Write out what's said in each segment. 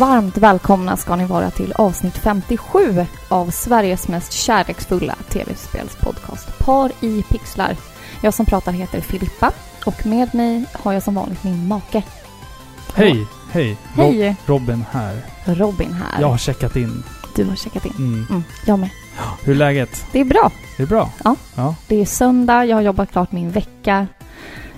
Varmt välkomna ska ni vara till avsnitt 57 av Sveriges mest kärleksfulla tv-spelspodcast Par i pixlar. Jag som pratar heter Filippa och med mig har jag som vanligt min make. Hej, hej. Hej. Rob- Robin här. Robin här. Jag har checkat in. Du har checkat in. Mm. Mm, jag med. Hur är läget? Det är bra. Är det bra? Ja. Ja. Det är söndag, jag har jobbat klart min vecka.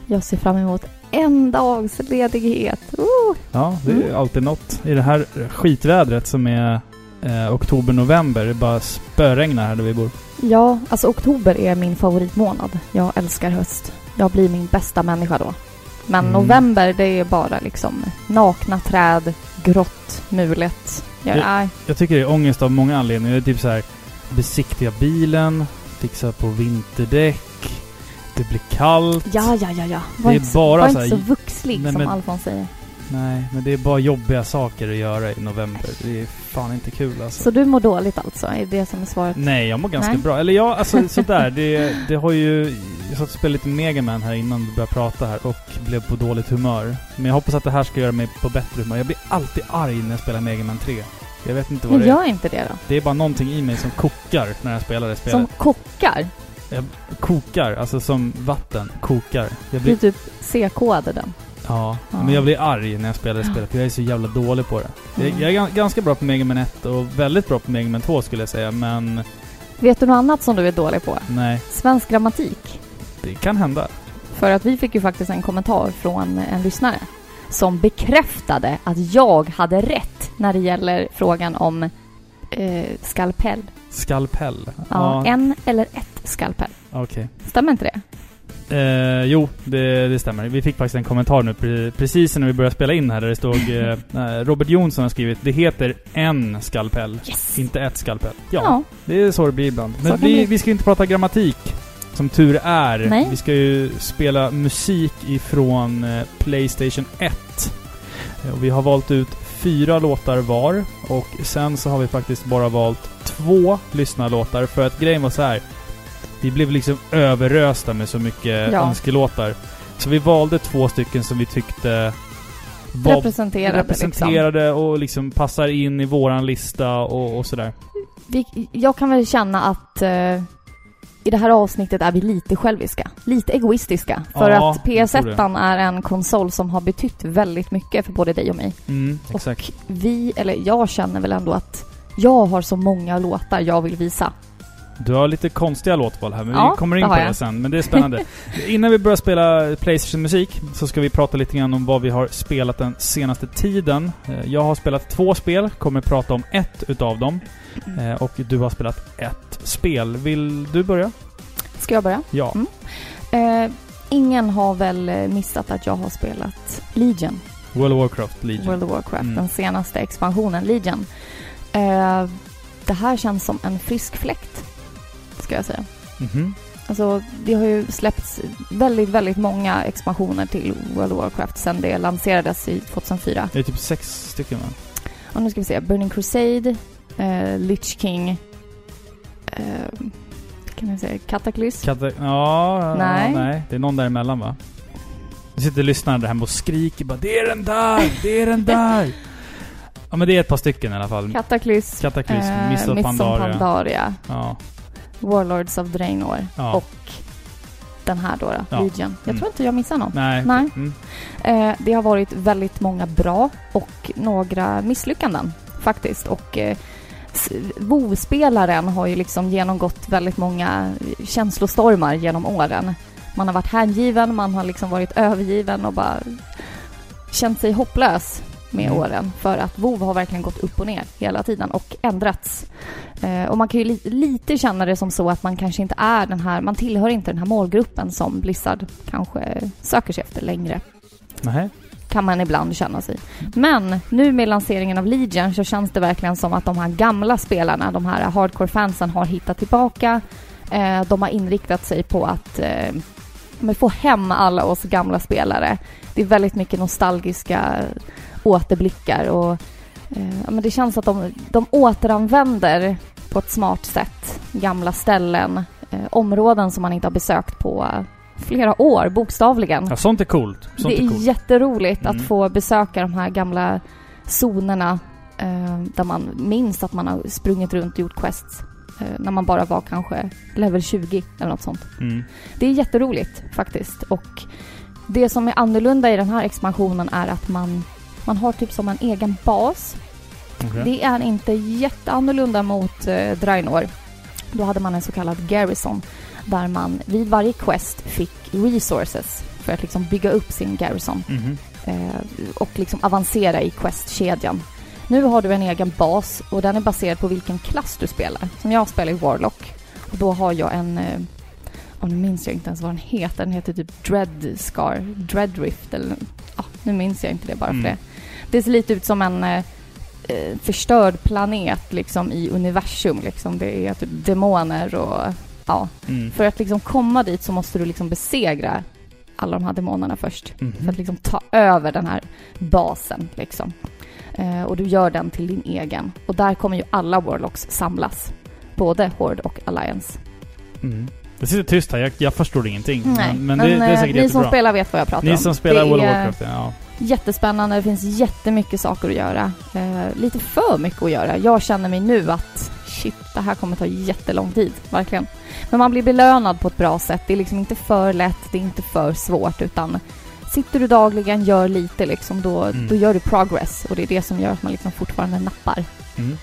Jag ser fram emot en dags ledighet. Uh. Ja, det är Mm. alltid något. I det här skitvädret som är eh, oktober-november. Det bara spöregnar här där vi bor. Ja, alltså oktober är min favoritmånad. Jag älskar höst. Jag blir min bästa människa då. Men Mm. november, det är bara liksom nakna träd, grått, mulet. Jag, Ja. nej. Jag tycker det är ångest av många anledningar. Det är typ så här besiktiga bilen, fixa på vinterdäck, det blir kallt. Ja, ja, ja, ja. Var Det är inte bara var så inte så vuxlig Nej, som men- Alfons säger. Nej, men det är bara jobbiga saker att göra i november. Det är fan inte kul alltså. Så du mår dåligt alltså? Är det som är svaret? Nej, jag mår ganska Nej. bra. Eller ja, alltså sådär. Det, det har ju... Jag satt och spelade lite Mega Man här innan vi började prata här och blev på dåligt humör. Men jag hoppas att det här ska göra mig på bättre humör. Jag blir alltid arg när jag spelar Mega Man 3. Jag vet inte vad Men det är. gör inte det då. Det är bara någonting i mig som kokar när jag spelar det spelet. Som kockar? Kokar, alltså som vatten. Kokar. Jag Du blir, typ C-kodar den. ja, Ja. men jag blir arg när jag spelar det spelet. för Jag är så jävla dålig på det. Jag, Mm. jag är gan- ganska bra på Mega Man 1 och väldigt bra på Mega Man 2 skulle jag säga, men Vet du något annat som du är dålig på? nej. Svensk grammatik. Det kan hända. För att vi fick ju faktiskt en kommentar från en lyssnare som bekräftade att jag hade rätt när det gäller frågan om eh, skalpell. Skalpell? Ja, en eller ett skalpell. Okej. Stämmer inte det? Eh, jo, det, det stämmer. Vi fick faktiskt en kommentar nu pre- precis när vi började spela in här där det stod eh, eh, Robert Jonsson har skrivit Det heter en skalpell, Yes! inte ett skalpell. Ja, det är så det blir ibland. Men kan det vi, bli. vi ska inte prata grammatik, som tur är. Nej. Vi ska ju spela musik ifrån eh, Playstation 1. Eh, Och vi har valt ut fyra låtar var och sen så har vi faktiskt bara valt två lyssnarlåtar för att grejen var så här. Vi blev liksom överrösta med så mycket Ja. önskelåtar. Så vi valde två stycken som vi tyckte var Representerade, liksom. representerade och liksom passar in i våran lista och, och sådär. Jag kan väl känna att eh, i det här avsnittet är vi lite själviska. Lite egoistiska. För Ja, att tror PS1 är en konsol som har betytt väldigt mycket för både dig och mig. Mm, exakt. Och vi, eller jag känner väl ändå att jag har så många låtar jag vill visa. Du har lite konstiga låtval här, men Ja, vi kommer in på det jag. sen. Men det är spännande. Innan vi börjar spela Playstation-musik så ska vi prata lite grann om vad vi har spelat den senaste tiden. Eh, Jag har spelat två spel, kommer prata om ett utav dem. Eh, Och du har spelat ett spel. Vill du börja? Ska jag börja? Ja. Mm. Eh, ingen har väl eh, missat att jag har spelat Legion, World of Warcraft Legion. World of Warcraft, Mm. den senaste expansionen, Legion. Eh, det här känns som en frisk fläkt, ska jag säga. Mhm. Alltså, det har ju släppts väldigt, väldigt många expansioner till World of Warcraft sedan det lanserades i 2004. Det är typ sex stycken va? Och nu ska vi se. Burning Crusade, eh, Lich King, eh, kan jag säga, Cataclysm. Kata- ja, Nej. Ja, nej. Det är någon däremellan va? Du sitter lyssnare där hemma och skriker bara Det är den där! Det är den där! Ja men det är ett par stycken i alla fall. Cataclysm, Kataklysm, eh, of Pandaria. Pandaria, Ja. Warlords of Draenor Ja. och den här då, då Ja. Legion. Jag Mm. tror inte jag missar någon. Nej. Nej. Mm. Eh, det har varit väldigt många bra och några misslyckanden faktiskt. Och eh, WoW-spelaren har ju liksom genomgått väldigt många känslostormar genom åren. Man har varit hängiven, man har liksom varit övergiven och bara känt sig hopplös med Mm. åren. För att WoW har verkligen gått upp och ner hela tiden och ändrats. Eh, och man kan ju li- lite känna det som så att man kanske inte är den här, man tillhör inte den här målgruppen som Blizzard kanske söker sig efter längre Nej kan man ibland känna sig. Men nu med lanseringen av Legion så känns det verkligen som att de här gamla spelarna, de här hardcore-fansen har hittat tillbaka. Eh, de har inriktat sig på att eh, få hem alla oss gamla spelare. Det är väldigt mycket nostalgiska återblickar och eh, men det känns att de, de återanvänder på ett smart sätt gamla ställen, eh, områden som man inte har besökt på flera år, bokstavligen. Ja, sånt är coolt. Sånt Det är är coolt. jätteroligt Mm. att få besöka de här gamla zonerna Eh, där man minns att man har sprungit runt och gjort quests. Eh, när man bara var kanske level 20 eller något sånt. Mm. Det är jätteroligt faktiskt. Och det som är annorlunda i den här expansionen är att man, man har typ som en egen bas. Okej. Det är inte jätteannorlunda mot eh, Draenor. Då hade man en så kallad garrison där man vid varje quest fick resources för att liksom bygga upp sin garrison Mhm. eh, och liksom avancera i questkedjan. Nu har du en egen bas och den är baserad på vilken klass du spelar. Som jag spelar i Warlock. Och då har jag en... Eh, oh, nu minns jag inte ens vad den heter. Den heter typ Dreadscar, Dreadrift eller... Ja, nu minns jag inte det bara Mm. för det. Det ser lite ut som en eh, eh, förstörd planet liksom i universum. Liksom. Det är typ demoner och... Ja, Mm. för att liksom komma dit så måste du liksom besegra alla de här demonerna först. Mhm. För att liksom ta över den här basen liksom. Eh, och du gör den till din egen. Och där kommer ju alla Warlocks samlas. Både Horde och Alliance. Mm. Det sitter tyst här, jag, jag förstår ingenting. Nej, men, men det, det är eh, säkert ni som jättebra. spelar vet vad jag pratar Ni om. som spelar World of Warcraft, ja. jättespännande. Det finns jättemycket saker att göra. Eh, lite för mycket att göra. Jag känner mig nu att shit, det här kommer ta jättelång tid. Verkligen. Men man blir belönad på ett bra sätt. Det är liksom inte för lätt, det är inte för svårt utan sitter du dagligen, gör lite liksom, då, Mm. då gör du progress. Och det är det som gör att man liksom fortfarande nappar. Mm.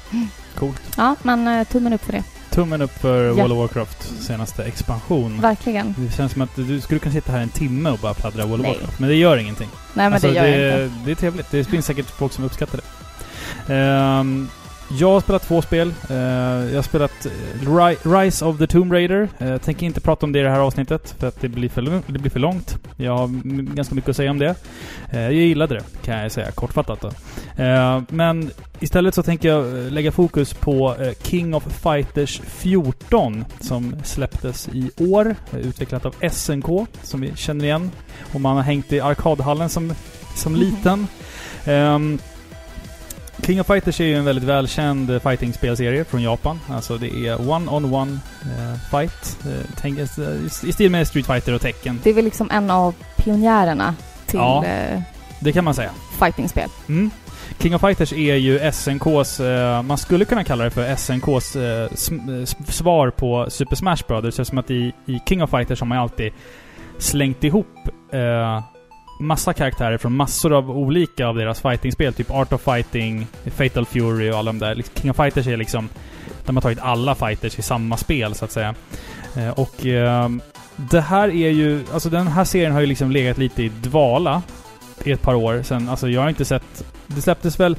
Coolt. Ja, men eh, tummen upp för det. Tummen upp för Ja. World of Warcraft senaste expansion. Verkligen. Det känns som att du skulle kunna sitta här en timme och bara pladdra World of Nej. Warcraft. Men det gör ingenting. Nej, men Alltså, det gör det, inte. det är trevligt. Det finns säkert folk som uppskattar det. Ehm, jag har spelat två spel. Eh, jag har spelat eh, Ri- Rise of the Tomb Raider. Uh, tänker inte prata om det i det här avsnittet för att det blir för, det blir för långt. Jag har ganska mycket att säga om det. Eh, jag gillade det, kan jag säga kortfattat då. Eh, men istället så tänker jag eh, lägga fokus på eh, King of Fighters 14 som släpptes i år. eh, Utvecklat av SNK, som vi känner igen. Och man har hängt i arkadhallen som, som liten. Ehm, King of Fighters är ju en väldigt välkänd eh, fighting-spelserie från Japan. Alltså det är one-on-one eh, fight. Eh, tänk, eh, I stil med Street Fighter och Tekken. Det är väl liksom en av pionjärerna till Ja. eh, Det kan man säga. fightingspel. Mm. King of Fighters är ju SNKs, eh, man skulle kunna kalla det för SNKs svar på Super Smash Brothers. Eftersom att i, i King of Fighters har man alltid slängt ihop massa karaktärer från massor av olika av deras fightingspel. Typ Art of Fighting, Fatal Fury och alla de där. Liksom, King of Fighters är liksom... De har tagit alla fighters i samma spel, så att säga. Eh, och ehm, det här är ju... Alltså den här serien har ju liksom legat lite i dvala i ett par år sen. Alltså jag har inte sett... Det släpptes väl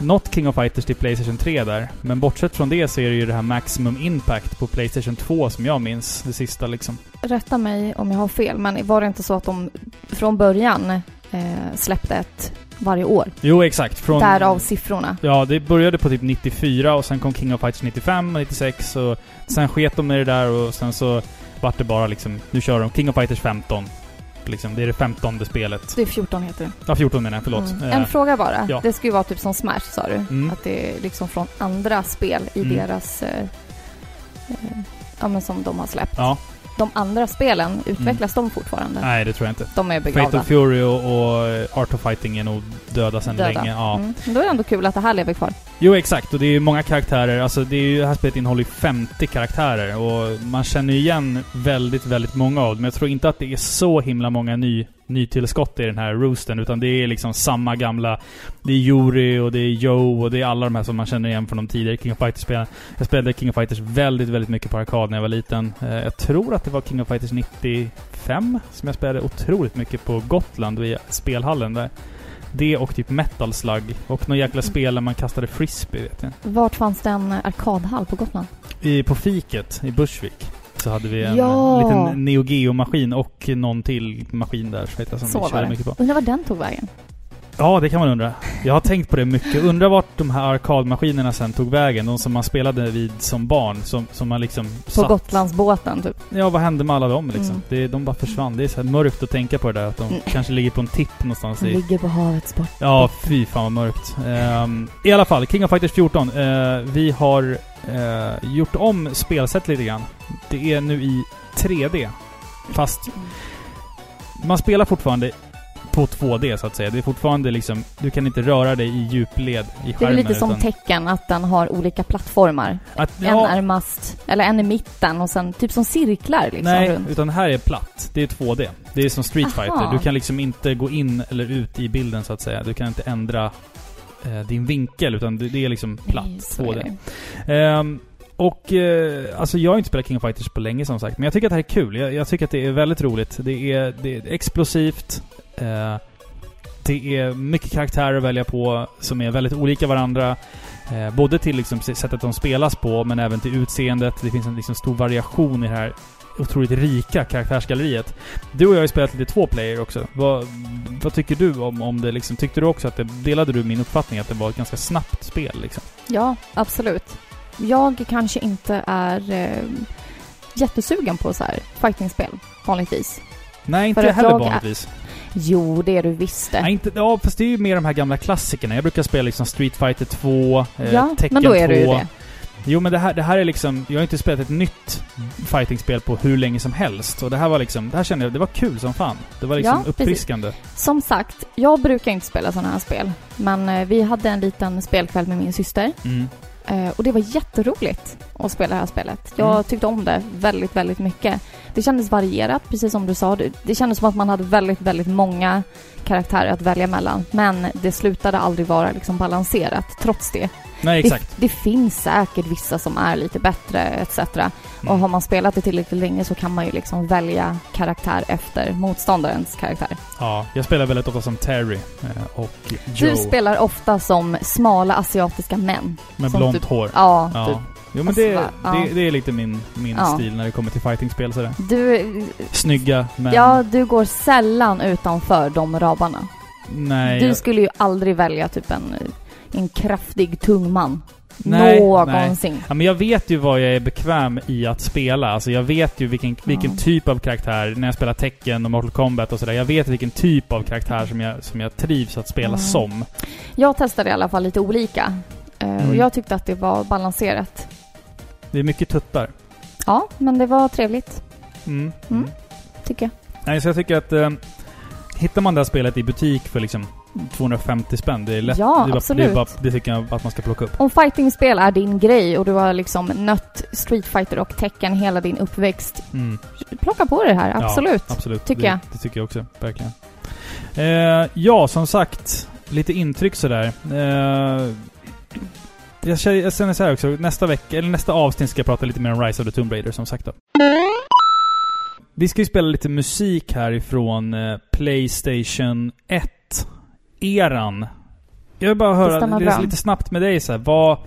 något King of Fighters till Playstation 3 där. Men bortsett från det så är det ju det här Maximum Impact på Playstation 2 som jag minns. Det sista liksom. Rätta mig om jag har fel, men var det inte så att de från början eh, släppte ett varje år? Jo, exakt. Från... Därav siffrorna. Ja, det började på typ 94 och sen kom King of Fighters 95 och 96 och sen sket de med det där och sen så vart det bara liksom... Nu kör de King of Fighters 15. Liksom, det är det femtonde spelet. Det är 14 heter det. Ja, 14 menar jag, förlåt. Mm. Eh, En fråga bara. ja. Det ska ju vara typ som Smash sa du. Mm. Att det är liksom från andra spel i Mm. deras... Eh, eh, ja men som de har släppt. ja, De andra spelen, utvecklas de fortfarande? nej det tror jag inte. De är begravda. Fatal Fury och, och Art of Fighting är nog döda sedan Döda. länge. Ja. Mm. Men Då är det ändå kul att det här lever kvar. Jo, exakt. Och det är ju många karaktärer. Alltså, det, är ju, det här spelet innehåller ju 50 karaktärer och man känner ju igen väldigt, väldigt många av dem. Men jag tror inte att det är så himla många ny, nytillskott i den här roosten, utan det är liksom samma gamla... Det är Yuri och det är Joe och det är alla de här som man känner igen från de tidigare King of Fighters-spelen. Jag spelade King of Fighters väldigt, väldigt mycket på arkad när jag var liten. Eh, Jag tror att det var King of Fighters 95 som jag spelade otroligt mycket på Gotland i spelhallen där. Det och typ Metal Slug. Och någon jäkla spel där man kastade frisbee, vet jag. Vart fanns det en arkadhall på Gotland? I, på fiket i Bushwick. Så hade vi en Ja. liten Neo Geo-maskin och någon till maskin där, som Så vi körde mycket på. Undrar var den tog vägen? Ja, det kan man undra. Jag har tänkt på det mycket. Undrar vart de här arkadmaskinerna sen tog vägen. De som man spelade vid som barn. Som, som man liksom På satt- Gotlandsbåten typ. Ja, vad hände med alla dem liksom? Mm. Det, de bara försvann. Det är så mörkt att tänka på det där. Att de Mm. kanske ligger på en tipp någonstans De i... ligger på havets botten. Ja, fy fan vad mörkt. Ehm, I alla fall, King of Fighters 14. Eh, vi har eh, gjort om spelsätt lite grann. Det är nu i 3D. Fast man spelar fortfarande på 2D så att säga. Det är fortfarande liksom, du kan inte röra dig i djupled i Det är skärmen. lite som utan tecken att den har olika plattformar. att, En ja, är mast, eller en i mitten och sen typ som cirklar liksom Nej, runt. utan här är platt. Det är 2D. Det är som Street Aha. Fighter. Du kan liksom inte gå in eller ut i bilden så att säga. Du kan inte ändra eh, din vinkel utan det, det är liksom platt Nej, 2D. det. Ehm, och eh, alltså jag har inte spelat King of Fighters på länge som sagt. Men jag tycker att det här är kul. Jag, jag tycker att det är väldigt roligt. Det är, det är explosivt. Eh, det är mycket karaktärer att välja på som är väldigt olika varandra. Eh, både till liksom sättet de spelas på, men även till utseendet. Det finns en liksom stor variation i det här otroligt rika karaktärsgalleriet. Du och jag har ju spelat lite två player också. Vad, vad tycker du om, om det liksom? Tyckte du också att det, delade du min uppfattning att det var ett ganska snabbt spel liksom? Ja, absolut. Jag kanske inte är eh, jättesugen på så här fightingspel vanligtvis. Nej, inte att heller jag är- vanligtvis. Jo, det är du visst det. Nej, inte, ja, fast det är ju mer de här gamla klassikerna. Jag brukar spela liksom Street Fighter 2, eh, ja, Tekken men då är 2. du ju det. Jo, men det här, det här är liksom... Jag har inte spelat ett nytt fightingspel på hur länge som helst. Och det här var liksom... Det här kände jag, det var kul som fan. Det var liksom Ja, precis. uppfriskande. Som sagt, jag brukar inte spela sådana här spel. Men eh, vi hade en liten spelkväll med min syster. Mm. Eh, och det var jätteroligt att spela det här spelet. Jag Mm. tyckte om det väldigt, väldigt mycket. Det kändes varierat, precis som du sa. Det, det kändes som att man hade väldigt, väldigt många karaktärer att välja mellan. Men det slutade aldrig vara liksom balanserat, trots det. Nej, exakt. Det, det finns säkert vissa som är lite bättre, etc. Och Mm. har man spelat det tillräckligt länge så kan man ju liksom välja karaktär efter motståndarens karaktär. Ja, jag spelar väldigt ofta som Terry eh, och Joe Du spelar ofta som smala asiatiska män. med blont typ- hår. Ja, Ja. typ. Jo men det, Alltså, va? det, Ja. det är lite min, min Ja. stil när det kommer till fightingspel sådär. Du, Snygga men... ja, du går sällan utanför de ramarna. nej. Du jag- skulle ju aldrig välja typ en, en kraftig, tung man. Nej, Någonsin. Ja, men jag vet ju vad jag är bekväm i att spela. Alltså jag vet ju vilken, vilken Ja. typ av karaktär, när jag spelar Tekken och Mortal Kombat och sådär. Jag vet vilken typ av karaktär som jag, som jag trivs att spela Mm. som. Jag testade i alla fall lite olika. Eh, Mm. Och jag tyckte att det var balanserat. Det är mycket tuttar. Ja, men det var trevligt, Mm. Mm. tycker jag. Nej, så jag tycker att eh, hittar man det här spelet i butik för liksom 250 spänn, det är lätt. Ja, det, är bara, det, är absolut. bara, det tycker jag att man ska plocka upp. Om fightingspel är din grej och du har liksom nött Street Fighter och Tekken hela din uppväxt, Mm. plocka på det här, Ja, absolut. Absolut. Tycker det, jag. Det tycker jag också, verkligen. Eh, ja, som sagt. Lite intryck sådär. Eh, jag känner jag känner så här också, nästa vecka, eller nästa avsnitt ska jag prata lite mer om Rise of the Tomb Raider som sagt då. Vi ska ju spela lite musik härifrån eh, Playstation 1-eran. Jag vill bara höra bra. lite snabbt med dig så här, vad...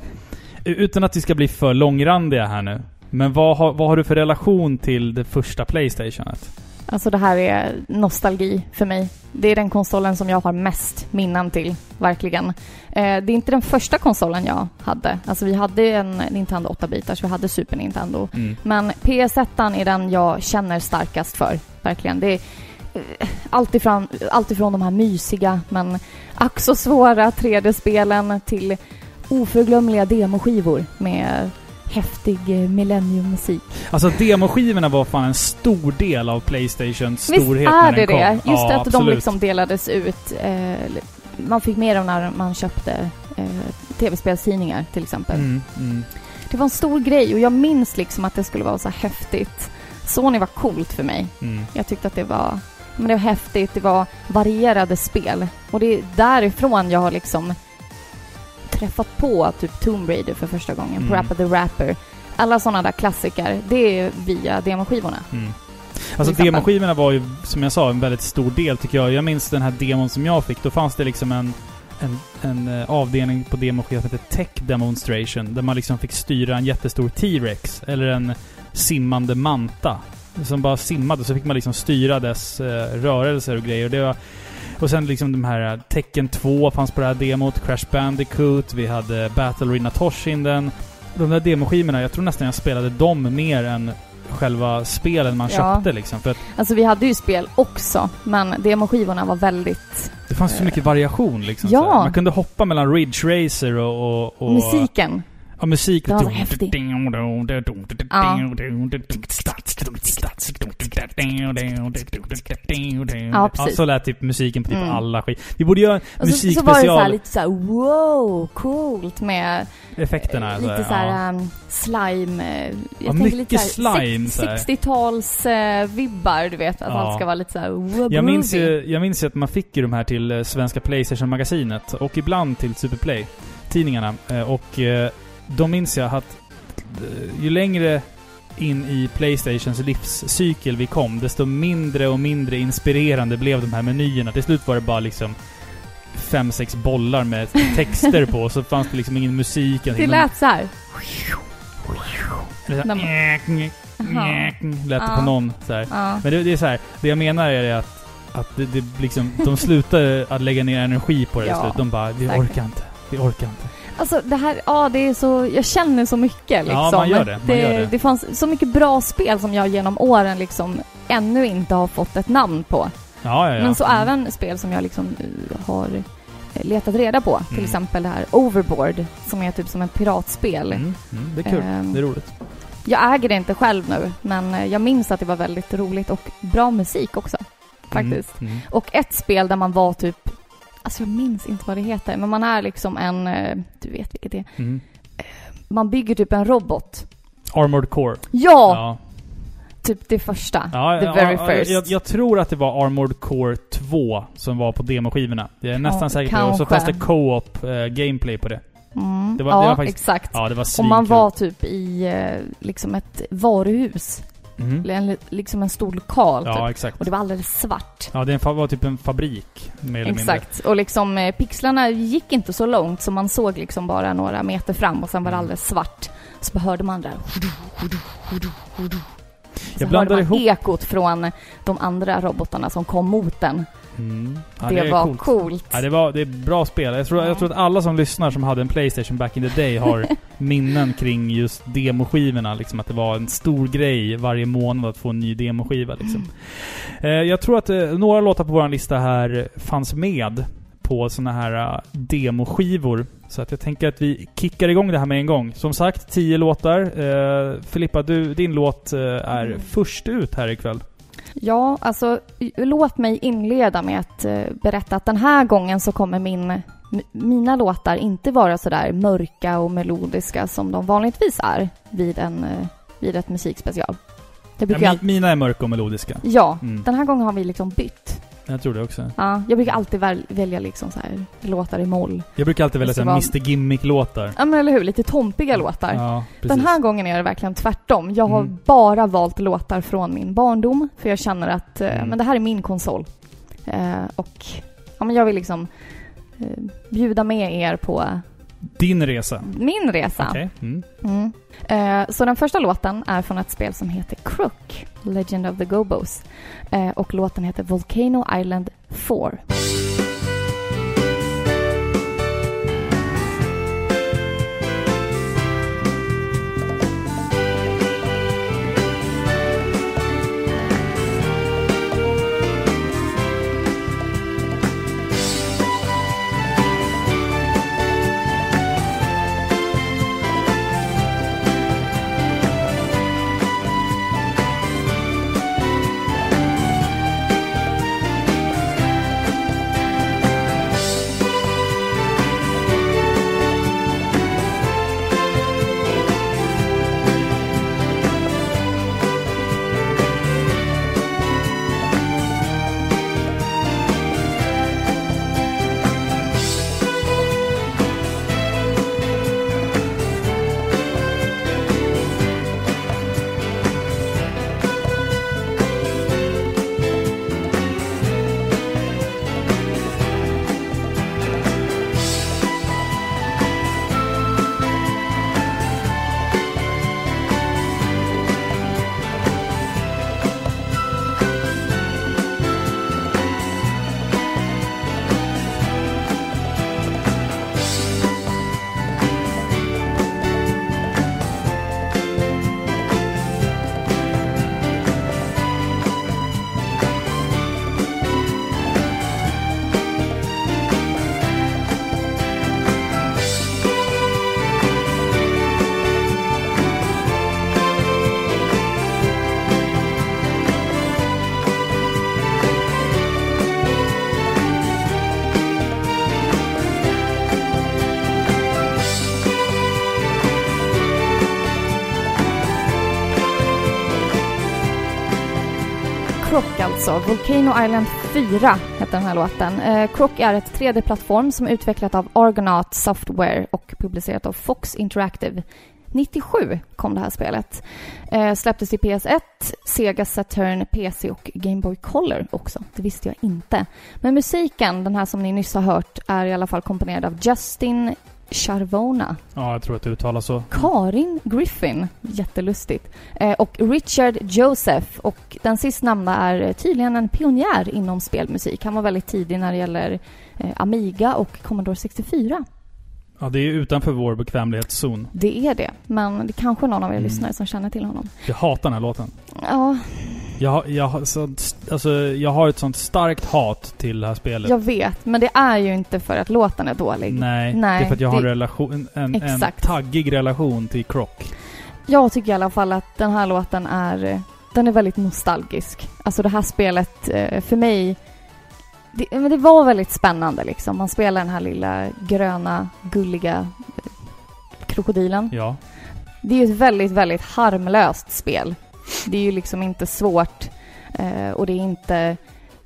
Utan att vi ska bli för långrandiga här nu. Men vad har, vad har du för relation till det första Playstationet? Alltså det här är nostalgi för mig. Det är den konsolen som jag har mest minnen till, verkligen. Eh, det är inte den första konsolen jag hade. Alltså vi hade en Nintendo 8-bitars, vi hade Super Nintendo. Mm. Men PS1 är den jag känner starkast för, verkligen. Det är eh, alltifrån, alltifrån de här mysiga men ack så svåra 3D-spelen till oförglömliga demoskivor med häftig eh, millenniummusik. Alltså demoskivorna var fan en stor del av Playstations Visst storhet är när det den det? kom. Just ja, att de absolut. liksom delades ut. Eh, man fick mer av när man köpte eh, tv-spelstidningar till exempel. Mm, mm. Det var en stor grej och jag minns liksom att det skulle vara så häftigt. Sony var coolt för mig. Mm. Jag tyckte att det var, men det var häftigt, det var varierade spel. Och det är därifrån jag har liksom träffat på typ Tomb Raider för första gången, Mm. Parappa the Rapper. Alla sådana där klassiker, det är via demoskivorna. Mm. Alltså demoskivorna var ju, som jag sa, en väldigt stor del tycker jag. Jag minns den här demon som jag fick. Då fanns det liksom en, en, en eh, avdelning på demoskivan som hette Tech Demonstration. Där man liksom fick styra en jättestor T-Rex. Eller en simmande manta. Som bara simmade. Så fick man liksom styra dess eh, rörelser och grejer. Och, det var, och sen liksom de här eh, Tekken 2 fanns på det här demot. Crash Bandicoot. Vi hade Battle Arena Toshinden. De där demoskivorna, jag tror nästan jag spelade dem mer än själva spelen man Ja. köpte liksom. För att Alltså vi hade ju spel också, men demoskivorna var väldigt... det fanns så Eh. mycket variation liksom. Ja. Man kunde hoppa mellan Ridge Racer och... och, och Musiken. Ja, musik. Den var häftig. Ja, precis. så lät typ musiken på typ Mm. alla skit. Vi borde göra en Och så, så var det så musikspecial. lite så här, wow, coolt med Effekterna. eh, lite så här ja. um, slime. eh, Jag Ja, mycket lite slime, sex- så här. 60-tals eh, vibbar, du vet. Att Ja. allt ska vara lite så här wow, Jag minns, groovy. ju, jag minns ju att man fick ju de här till eh, Svenska Playstation-magasinet och ibland till Superplay, tidningarna. Eh, Och eh, då minns jag att eh, ju längre in i Playstations livscykel vi kom, desto mindre och mindre inspirerande blev de här menyerna. Till slut var det bara liksom fem, sex bollar med texter på, så fanns det liksom ingen musik. Det lät så här. Eller så här, Jaha. lät det på någon så här. Men det, det är så här, det jag menar är att, att det, det liksom, de slutade att lägga ner energi på det Ja, slut. De bara, vi orkar inte. Vi orkar inte. Alltså det här, ja det är så, jag känner så mycket liksom. Ja, man gör det, man det, gör det. det fanns så mycket bra spel som jag genom åren liksom ännu inte har fått ett namn på. Ja, ja, ja. Men så Mm. även spel som jag liksom har eh, letat reda på. Till Mm. exempel det här Overboard, som är typ som ett piratspel. Mm, mm, det är kul. Ehm, det är roligt. Jag äger det inte själv nu, men eh, jag minns att det var väldigt roligt och bra musik också. Faktiskt. Mm, mm. Och ett spel där man var typ, alltså jag minns inte vad det heter, men man är liksom en, eh, du vet vilket det är. Mm. Man bygger typ en robot. Armored Core. Ja! Ja. Typ det första. Ja, The very ja, first. Jag, jag tror att det var Armored Core 2 som var på demoskivorna. Jag är nästan säker på det. Och så fanns det co-op eh, gameplay på det. Mm. Det var- ja, det faktiskt- exakt. Ja, det och man var typ i eh, liksom ett varuhus. Eller en- liksom en stor lokal Ja, typ. exakt. Och det var alldeles svart. Ja, det var typ en fabrik, mer eller mindre. Exakt. Och liksom eh, pixlarna gick inte så långt så man såg liksom bara några meter fram och sen var det Mm. alldeles svart. Så hörde man där. Jag blandar hörde man ihop- ekot från de andra robotarna som kom mot den. Mm. Ja, det, är var coolt. coolt. Ja, det, var, det är bra spel. Jag tror, Ja. jag tror att alla som lyssnar som hade en Playstation back in the day har minnen kring just demoskivorna. Liksom att det var en stor grej varje månad att få en ny demoskiva. Liksom. Eh, jag tror att eh, några låtar på vår lista här fanns med på såna här eh, demoskivor. Så att jag tänker att vi kickar igång det här med en gång. Som sagt, tio låtar. Eh, Filippa, du, din låt eh, är Mm. först ut här ikväll. Ja, alltså låt mig inleda med att eh, berätta att den här gången så kommer min, mina låtar inte vara sådär mörka och melodiska som de vanligtvis är vid, en, eh, vid ett musikspecial. Det Ja, brukar jag, mina är mörka och melodiska. ja, Mm. den här gången har vi liksom bytt. Jag tror det också. Ja, jag brukar alltid väl, välja liksom så här låtar i moll. Jag brukar alltid välja såhär vara- Mr Gimmick-låtar. Ja men eller hur, lite tompiga låtar. Ja. Den här gången är det verkligen tvärtom. Jag har Mm. bara valt låtar från min barndom, för jag känner att eh, Mm. men det här är min konsol. Eh, och ja, men jag vill liksom eh, bjuda med er på Din resa. min resa. Okej. Mm. Mm. Eh, så den första låten är från ett spel som heter Crook, Legend of the Gobos. Eh, och låten heter Volcano Island 4. Alltså. Volcano Island 4 heter den här låten. Eh, Croc är ett 3D-plattform som är utvecklat av Argonaut Software och publicerat av Fox Interactive. 97 kom det här spelet. Eh, släpptes till PS1, Sega Saturn, PC och Game Boy Color också. Det visste jag inte. Men musiken, den här som ni nyss har hört, är i alla fall komponerad av Justin Charvona. Ja, jag tror att det uttalas så. Karin Griffin, jättelustigt. Eh, och Richard Joseph. Och den sistnämnda är tydligen en pionjär inom spelmusik. Han var väldigt tidig när det gäller eh, Amiga och Commodore 64. Ja, det är utanför vår bekvämlighetszon. Det är det, men det är kanske någon av er Mm. lyssnare som känner till honom. Jag hatar den här låten. Ja, Jag, har- jag, har sånt, alltså, jag har ett sånt starkt hat till det här spelet. jag vet. Men det är ju inte för att låten är dålig. Nej, Nej, det är för att jag har en, det- relation, en, en, taggig relation till Croc. Jag tycker i alla fall att den här låten är, den är väldigt nostalgisk. Alltså det här spelet, eh, för mig, det, men det var väldigt spännande liksom. Man spelar den här lilla gröna, gulliga eh, krokodilen. Ja. Det är ju ett väldigt, väldigt harmlöst spel. Det är ju liksom inte svårt eh, och det är inte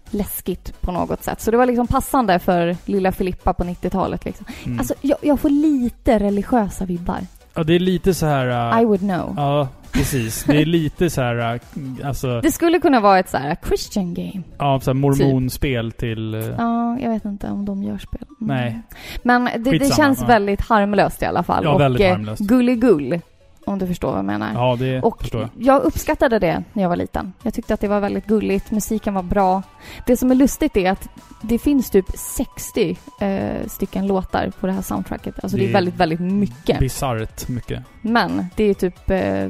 läskigt på något sätt. Så det var liksom passande för lilla Filippa på 90-talet. Liksom. Mm. Alltså, jag, jag får lite religiösa vibbar. ja, det är lite så här... äh, I would know. Ja, precis. Det är lite så här, äh, alltså, Det skulle kunna vara ett så här Christian game. ja, så här mormonspel till... äh, Ja, jag vet inte om de gör spel. Mm. Nej. Men det, det känns ja. väldigt harmlöst i alla fall. Ja, och väldigt harmlöst. gulligull, om du förstår vad jag menar. Ja, det Och förstår jag. jag uppskattade det när jag var liten. Jag tyckte att det var väldigt gulligt, musiken var bra. Det som är lustigt är att det finns typ 60 eh, stycken låtar på det här soundtracket. Alltså det, Det är väldigt, väldigt mycket. Bisarrt mycket. Men det är typ eh,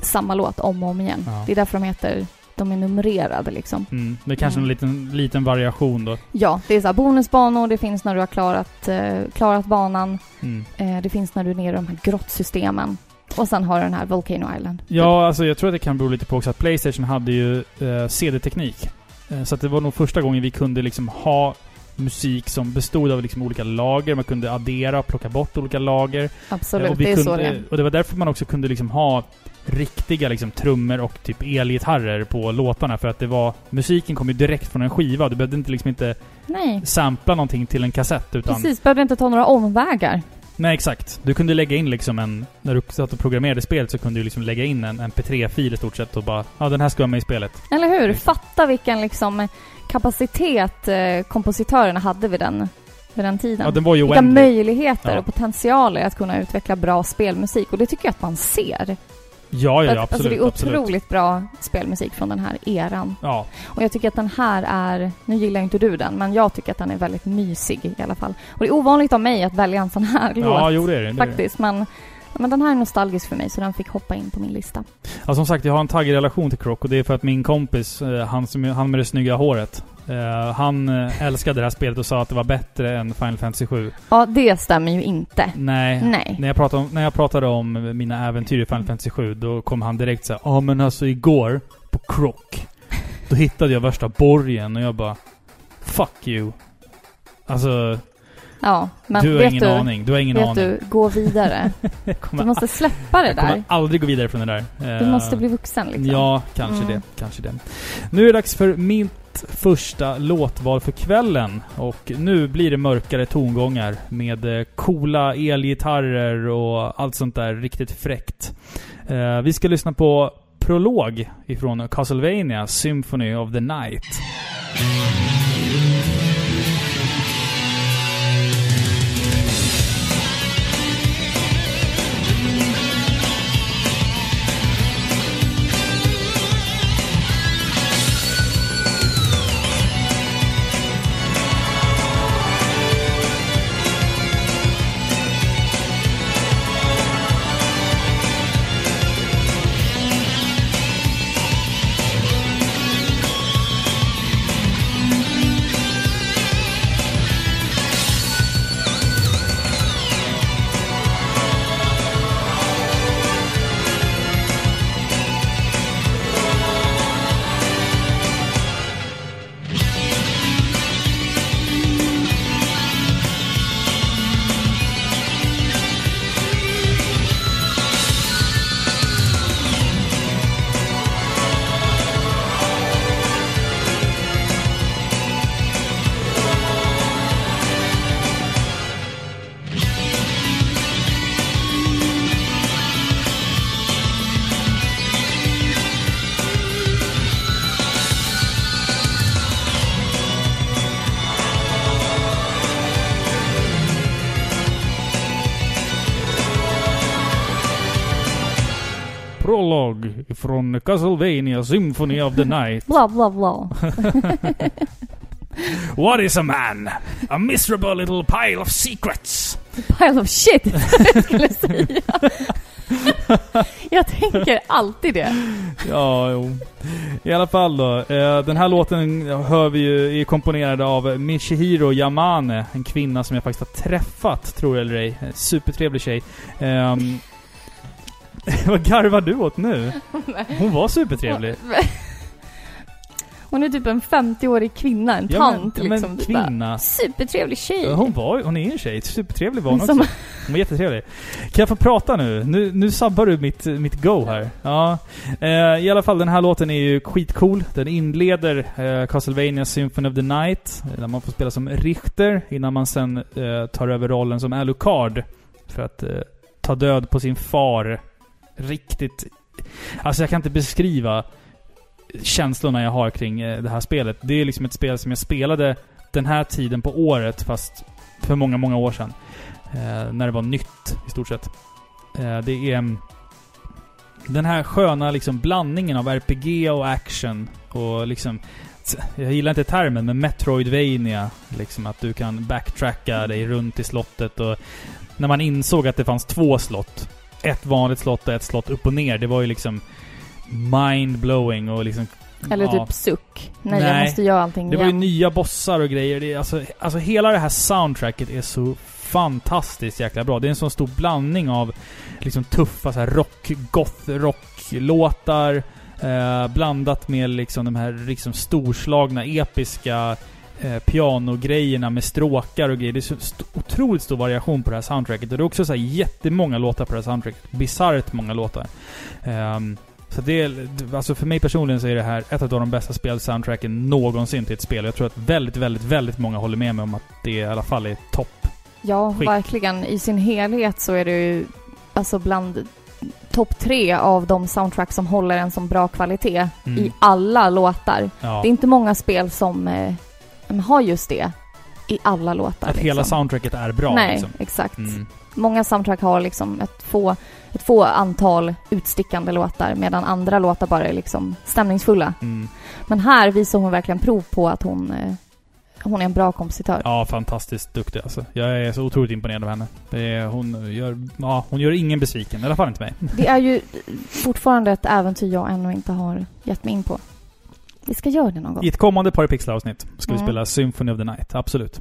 samma låt om och om igen. Ja. Det är därför de heter, de är numrerade liksom. Mm. Det är kanske en Mm. liten, liten variation då. Ja, det är så här bonusbanor, det finns när du har klarat, eh, klarat banan, Mm. eh, det finns när du är nere i de här grottsystemen. Och sen har du den här Volcano Island. Ja, alltså jag tror att det kan bero lite på också att Playstation hade ju eh, CD-teknik. Eh, så att det var nog första gången vi kunde liksom ha musik som bestod av liksom olika lager. Man kunde addera och plocka bort olika lager. Absolut, Eh, och, vi det är kunde, så det är. och det var därför man också kunde liksom ha riktiga liksom trummor och typ elgitarrer på låtarna. För att det var... Musiken kom ju direkt från en skiva. Du behövde inte liksom inte Nej, sampla någonting till en kassett utan... precis. Behövde inte ta några omvägar. Nej, exakt. Du kunde lägga in liksom en... När du satt och programmerade spelet så kunde du liksom lägga in en MP3-fil i stort sett och bara... Ja, den här ska vara med i spelet. Eller hur? Fatta vilken liksom kapacitet eh, kompositörerna hade vid den, vid den tiden. Ja, den var ju Vilka oändlig. möjligheter Ja. och potentialer att kunna utveckla bra spelmusik. Och det tycker jag att man ser. Ja, ja, Att- ja, absolut. alltså det är absolut. otroligt bra spelmusik från den här eran. Ja, Och jag tycker att den här är, nu gillar inte du den, men jag tycker att den är väldigt mysig i alla fall. Och det är ovanligt av mig att välja en sån här ja låt. jo, det är det. det. är det. Men, men den här är nostalgisk för mig, så den fick hoppa in på min lista. Ja, som sagt, jag har en taggig relation till Croc och det är för att min kompis, eh, han, som, han med det snygga håret, eh, han eh, älskade det här spelet och sa att det var bättre än Final Fantasy 7. Ja, det stämmer ju inte. Nej. Nej. När jag, pratade om, när jag pratade om mina äventyr i Final Fantasy 7, då kom han direkt såhär Ja men alltså igår, på Croc, då hittade jag värsta borgen och jag bara Fuck you. Alltså, Ja, men du har vet ingen du, aning. Du har ingen vet aning. du, gå vidare. Du måste släppa det jag kommer där. aldrig gå vidare från det där. Du Eh, måste bli vuxen liksom. Ja, kanske Mm. det. Kanske det. Nu är det dags för mitt första låtval för kvällen. Och nu blir det mörkare tongångar med eh, coola elgitarrer och allt sånt där riktigt fräckt. Eh, vi ska lyssna på Prolog ifrån Castlevania Symphony of the Night. Från Castlevania Symphony of the Night. Bla bla bla. What is a man? A miserable little pile of secrets. Pile of shit, jag skulle säga. jag tänker alltid det. Ja, jo. I alla fall då. Eh, den här låten hör vi ju är komponerad av Michihiro Yamane. En kvinna som jag faktiskt har träffat, tror jag eller ej. Supertrevlig tjej. Vad garvar du åt nu? Hon var supertrevlig. Hon är typ en 50-årig kvinna, en Ja, tant men, liksom. men typ bara, kvinna. Supertrevlig tjej. Hon var hon är en tjej. Supertrevlig var hon också. Som- Hon var jättetrevlig. Kan jag få prata nu? Nu, nu sabbar du mitt, mitt go här. Ja. Eh, I alla fall, den här låten är ju skitcool. Den inleder eh, Castlevania Symphony of the Night, eh, där man får spela som Richter, innan man sen eh, tar över rollen som Alucard. För att eh, ta död på sin far. Riktigt... Alltså jag kan inte beskriva känslorna jag har kring eh, det här spelet. Det är liksom ett spel som jag spelade den här tiden på året, fast för många, många år sedan. Eh, när det var nytt, i stort sett. Eh, det är... Mm, den här sköna liksom blandningen av RPG och action och liksom... Jag gillar inte termen, men Metroidvania. Liksom att du kan backtracka dig runt i slottet och... När man insåg att det fanns två slott. Ett vanligt slott och ett slott upp och ner. Det var ju liksom mind-blowing och liksom... Eller ja. typ suck. Nej, jag Nej. måste göra allting Det var ju igen. nya bossar och grejer. Det är, alltså, alltså hela det här soundtracket är så fantastiskt jäkla bra. Det är en sån stor blandning av liksom tuffa så här rock, goth, rocklåtar eh, blandat med liksom de här liksom storslagna, episka eh, pianogrejerna med stråkar och grejer. Det är så st- otroligt stor variation på det här soundtracket. Och det är också så här jättemånga låtar på det här soundtracket. Bisarrt många låtar. Ehm, så det är, alltså för mig personligen så är det här ett av de bästa spelsoundtracken någonsin till ett spel. Jag tror att väldigt, väldigt, väldigt många håller med mig om att det i alla fall är topp. Ja, skick. verkligen. I sin helhet så är det ju alltså bland topp tre av de soundtrack som håller en sån bra kvalitet Mm. i alla låtar. Ja. Det är inte många spel som eh, har just det i alla låtar. Att hela liksom. soundtracket är bra Nej, liksom. exakt. Mm. Många soundtrack har liksom ett få, ett få antal utstickande låtar medan andra låtar bara är liksom stämningsfulla. Mm. Men här visar hon verkligen prov på att hon, eh, hon är en bra kompositör. Ja, fantastiskt duktig alltså. Jag är så otroligt imponerad av henne. Är, hon, gör, ja, hon gör ingen besviken. I alla fall inte mig. Det är ju fortfarande ett äventyr jag ännu inte har gett mig in på. Vi ska göra det någon gång. I ett kommande Parapixlar-avsnitt ska vi Mm. spela Symphony of the Night. Absolut.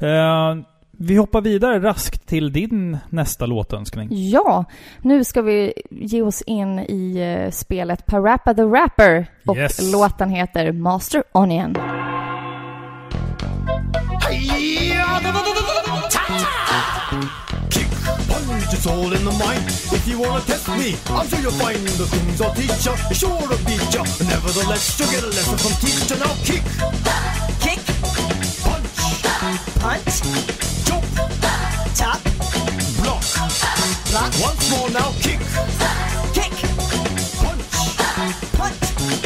Eh, vi hoppar vidare raskt till din nästa låtönskning. Ja, nu ska vi ge oss in i eh, spelet Parappa the Rapper och Yes. låten heter Master Onion. Kick, it's all in the mind. If you wanna test me, I'm sure you'll find the things I'll teach ya. Sure to beat ya. Nevertheless, you'll get a lesson from teacher. Now kick, Kick, punch, punch, jump, tap, block. block, Once more now, kick, kick, punch, punch,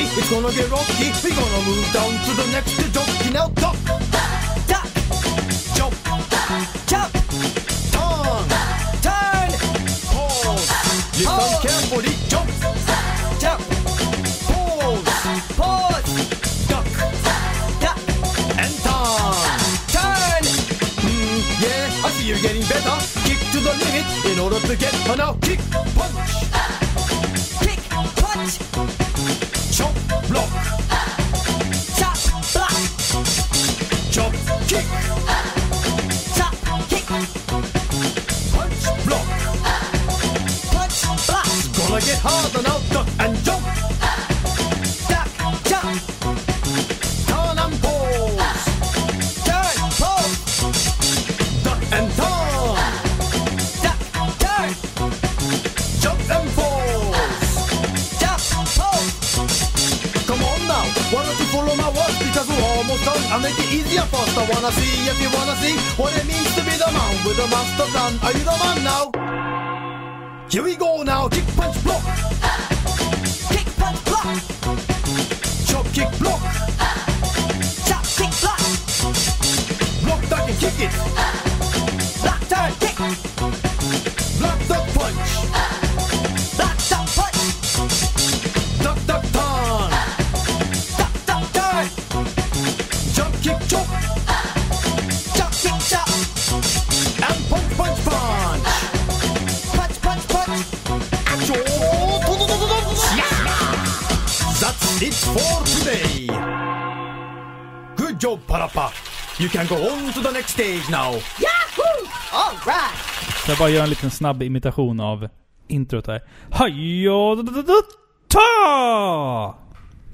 get cocky, it's gonna get rocky. We're gonna move down to the next junkie. Now duck, duck, jump, jump, turn, turn, pause. Listen Pause. carefully, jump, jump, pause, pause, duck, duck, and turn. turn, Mm, yeah, I see you're getting better. Kick to the limit in order to get her now. Kick, punch, You can go on to the next stage now. Yahoo! All right. Så jag bara gör en liten snabb imitation av introt här. Haja da, da, da, ta!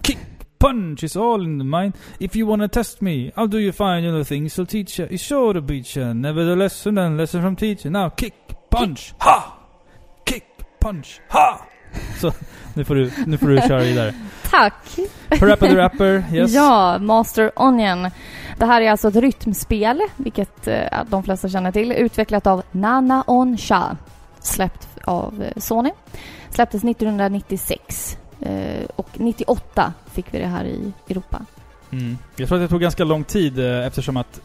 Kick, punch is all in the mind. If you wanna test me, I'll do you fine other things. So teacher is sure to beat you. Nevertheless, and then lesson from teacher. Now kick, punch, ha! Kick, punch, ha! Så, nu får du, nu får du köra vidare. Tack! Parappa the Rapper, yes. Ja, Master Onion. Det här är alltså ett rytmspel, vilket eh, de flesta känner till, utvecklat av Nana On Sha. Släppt av eh, Sony. Släpptes 1996. Eh, och 98 fick vi det här i Europa. Mm. Jag tror att det tog ganska lång tid eh, eftersom att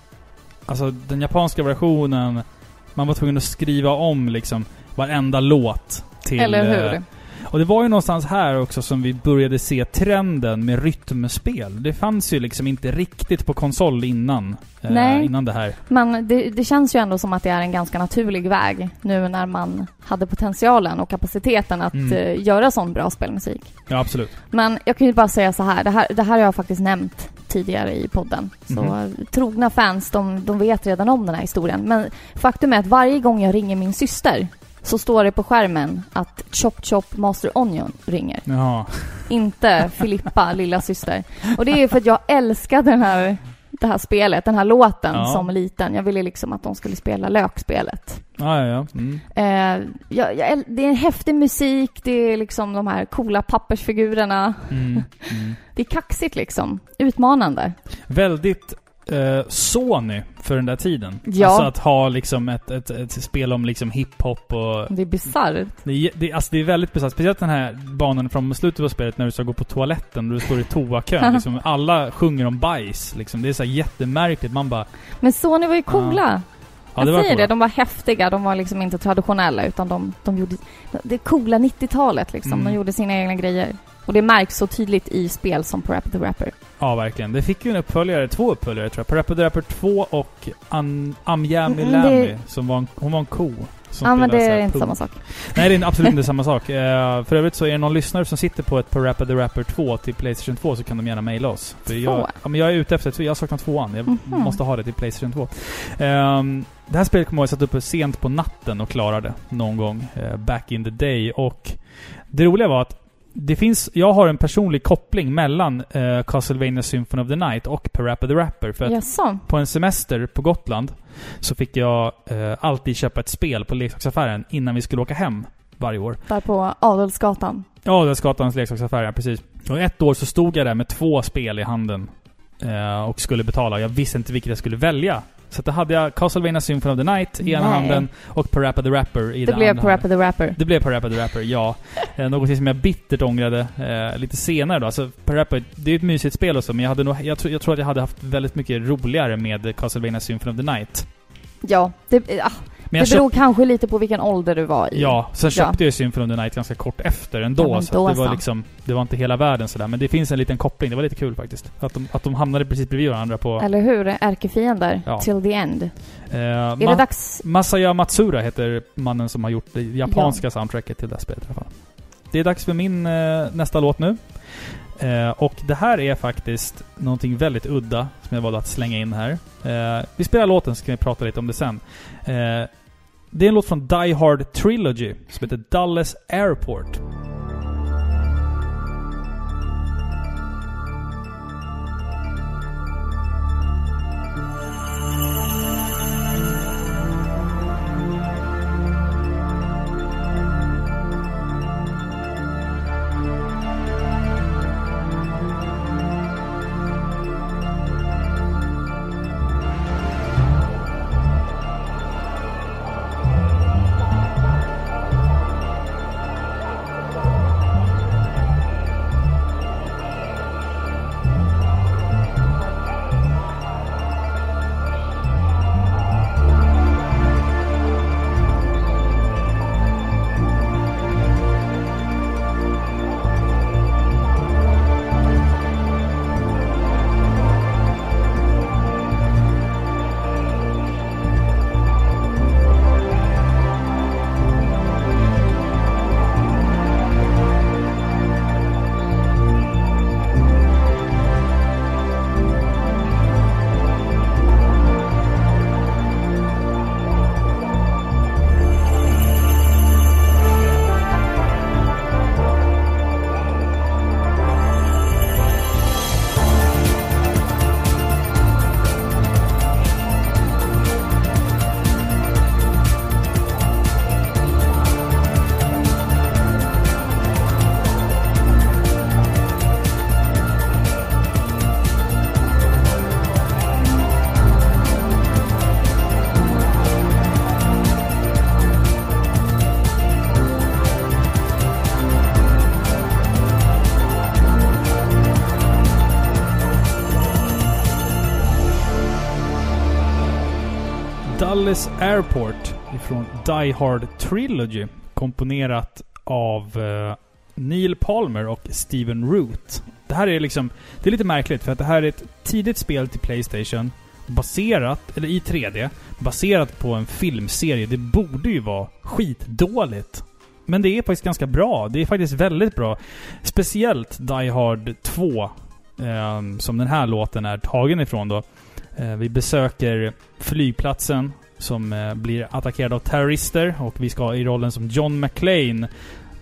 alltså den japanska versionen, man var tvungen att skriva om liksom varenda låt till... Eller eh, hur? Och det var ju någonstans här också som vi började se trenden med rytmspel. Det fanns ju liksom inte riktigt på konsol innan. eh, Nej. innan det här. Men det, det känns ju ändå som att det är en ganska naturlig väg nu när man hade potentialen och kapaciteten att Mm. eh, göra sån bra spelmusik. Ja, absolut. Men jag kan ju bara säga så här, det här, det här har jag faktiskt nämnt tidigare i podden. Så eh, trogna fans, de, de vet redan om den här historien. Men faktum är att varje gång jag ringer min syster så står det på skärmen att Chop Chop Master Onion ringer. Jaha. Inte Filippa, lilla syster. Och det är ju för att jag älskade den här, det här spelet, den här låten Ja. som liten. Jag ville liksom att de skulle spela lökspelet. Ja, ja, ja. Mm. Eh, jag, jag, det är en häftig musik, det är liksom de här coola pappersfigurerna. Mm. Mm. Det är kaxigt liksom. Utmanande. Väldigt eh, Sony för den där tiden. Ja. Alltså att ha liksom ett, ett, ett spel om liksom hiphop och Det är bisarrt. Det är, det, alltså det är väldigt besatt. Speciellt den här banan från slutet av spelet när du ska gå på toaletten och du står i toakön. liksom, alla sjunger om bajs. Liksom. Det är så jättemärkligt. Man bara... Men Sony var ju coola. Ja, det jag säger det, de var häftiga. De var liksom inte traditionella utan de, de gjorde det coola 90-talet liksom. Mm. De gjorde sina egna grejer. Och det märks så tydligt i spel som Parappa the Rapper. Ja, verkligen. Det fick ju en uppföljare, två uppföljare tror jag. Parappa the Rapper 2 och An, Amjami Mm, det- Som var en, hon var en ko. Som Ja men det är inte punk. samma sak. Nej, det är absolut inte samma sak. Eh, för övrigt så är det någon lyssnare som sitter på ett Parappa the Rapper 2 till Playstation 2 så kan de gärna mejla oss. För jag, ja, men jag är ute efter, jag saknar tvåan. Jag Mhm. måste ha det till Playstation 2. Ehm, det här spelet kommer jag satt uppe sent på natten och klarade någon gång eh, back in the day. Och det roliga var att det finns, jag har en personlig koppling mellan eh, Castlevania Symphony of the Night och Parappa the Rapper. För att Jaså? på en semester på Gotland så fick jag eh, alltid köpa ett spel på leksaksaffären innan vi skulle åka hem varje år. Där på. Ja, det Skatans leksaksaffär, ja, precis. Och ett år så stod jag där med två spel i handen eh, och skulle betala. Jag visste inte vilket jag skulle välja. Så då hade jag Castlevania Symphony of the Night i ena Nej. handen och Parappa the Rapper i Det den blev andra. Parappa the Rapper. Det blev Parappa the Rapper, ja. Eh, någonting som jag bittert ångrade eh, lite senare då. Alltså, Parappa, det är ett mysigt spel och så, men jag, hade nog, jag, tror, jag tror att jag hade haft väldigt mycket roligare med Castlevania Symphony of the Night. Ja, det, ja, Men jag det beror kanske lite på vilken ålder du var i. Ja, sen Ja. köpte jag ju Symphony of the Night ganska kort efter ändå. Ja, så då det var liksom... Det var inte hela världen sådär. Men det finns en liten koppling. Det var lite kul faktiskt. Att de, att de hamnade precis bredvid varandra på... Eller hur? Ärkefiender. Ja. Till the end. Eh, Är Ma- det dags? Masaya Matsura heter mannen som har gjort det japanska soundtracket till det här spelet i alla fall. Det är dags för min eh, nästa låt nu. Eh, och det här är faktiskt någonting väldigt udda som jag valde att slänga in här. Eh, vi spelar låten så kan vi prata lite om det sen. Eh, det är en låt från Die Hard Trilogy som heter Dulles Airport. Dallas Airport ifrån Die Hard Trilogy. Komponerat av eh, Neil Palmer och Steven Root. Det här är liksom... Det är lite märkligt för att det här är ett tidigt spel till Playstation. Baserat, eller i 3D, baserat på en filmserie. Det borde ju vara skitdåligt. Men det är faktiskt ganska bra. Det är faktiskt väldigt bra. Speciellt Die Hard 2. Eh, som den här låten är tagen ifrån då. Eh, vi besöker flygplatsen som eh, blir attackerad av terrorister och vi ska i rollen som John McClane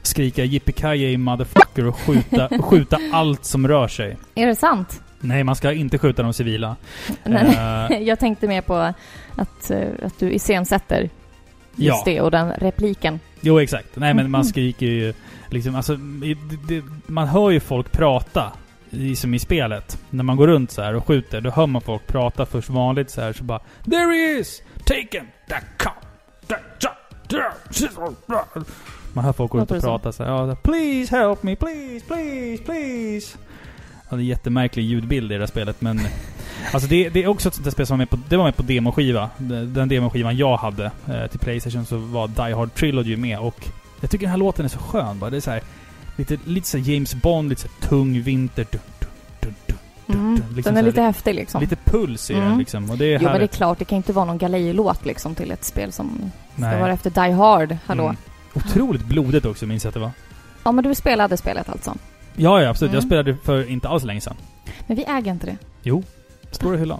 skrika yippee motherfucker och skjuta, skjuta allt som rör sig. Är det sant? Nej, man ska inte skjuta de civila. Nej, Eh, jag tänkte mer på att, eh, att du iscensätter just Ja. det och den repliken. jo, exakt. Nej, men man Mhm. skriker ju liksom, alltså, det, det, man hör ju folk prata. I, som i spelet. När man går runt så här och skjuter, då hör man folk prata först vanligt så här så bara There he is! Taken! That cop! That shot! That- Man hör folk gå runt och så? prata så här, ja, Please help me! Please! Please! Please! Ja, det är en jättemärklig ljudbild i det här spelet men... Alltså det, det är också ett sånt där spel som var med på, det var med på demoskiva. Den demoskivan jag hade eh, till Playstation så var Die Hard Trilogy med och jag tycker den här låten är så skön bara. Det är så här, lite, lite så här James Bond, lite så tung vinter. Mm. dun. Liksom Den är lite häftig liksom. Lite puls i den Mm. liksom. Och det är jo, men det är klart, det kan inte vara någon galejlåt liksom till ett spel som ska Nej. vara efter Die Hard. Hallå. Mm. Otroligt blodigt också minns jag att det var. Ja, men du spelade spelet alltså. Ja, ja absolut. Jag Mm. spelade för inte alls länge sedan. Men vi äger inte det. Jo. Står i hyllan.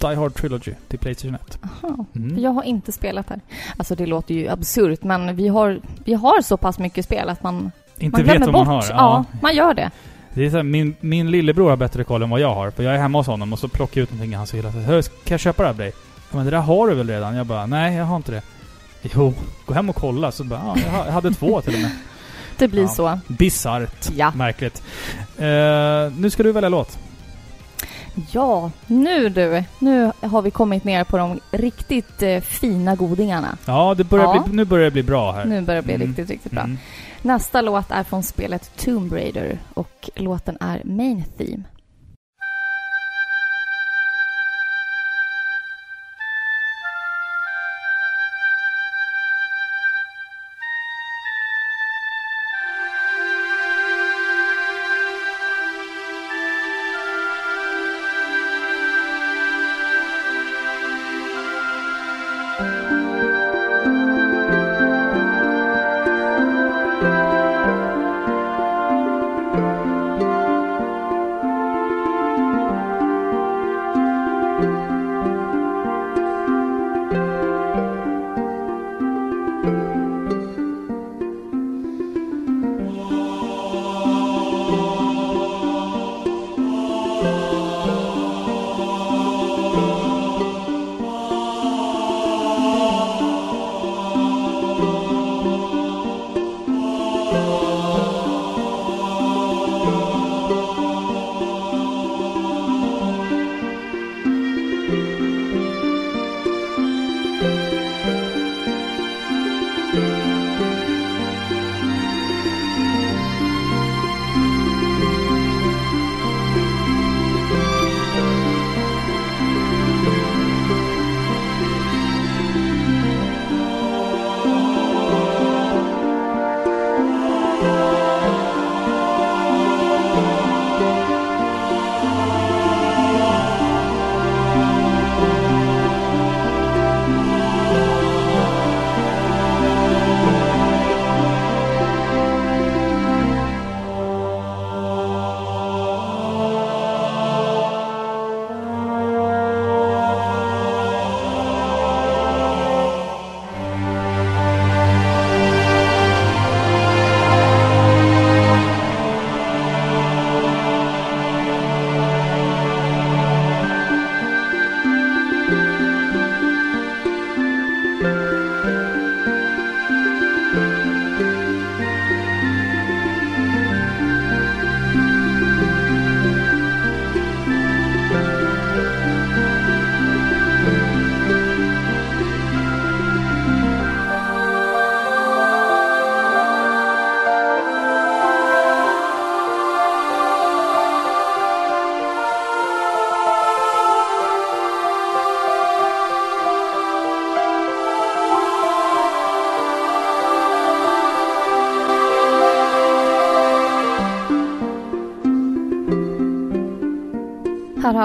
Die Hard Trilogy till Playstation 1. Aha. Mm. Jag har inte spelat här. Alltså det låter ju absurt, men vi har, vi har så pass mycket spel att man, Inte man vet vad bort. man har. Ja. man gör det. Det är så här, min, min lillebror har bättre koll än vad jag har. För jag är hemma hos honom och så plockar jag ut någonting i hans hylla. Så, Kan jag köpa det här av dig? Ja, Men det där har du väl redan? Jag bara, nej jag har inte det. Jo, gå hem och kolla. Så bara, ja, jag ha- jag hade två till och med. Det blir Ja. så. Bisarrt. Ja. Märkligt. Eh, nu ska du välja låt. Ja, nu du. Nu har vi kommit ner på de riktigt eh, fina godingarna. Ja, det börjar Ja. Bli, nu börjar det bli bra här. Nu börjar det bli Mm. riktigt, riktigt bra. Mm. Nästa låt är från spelet Tomb Raider och låten är Main Theme.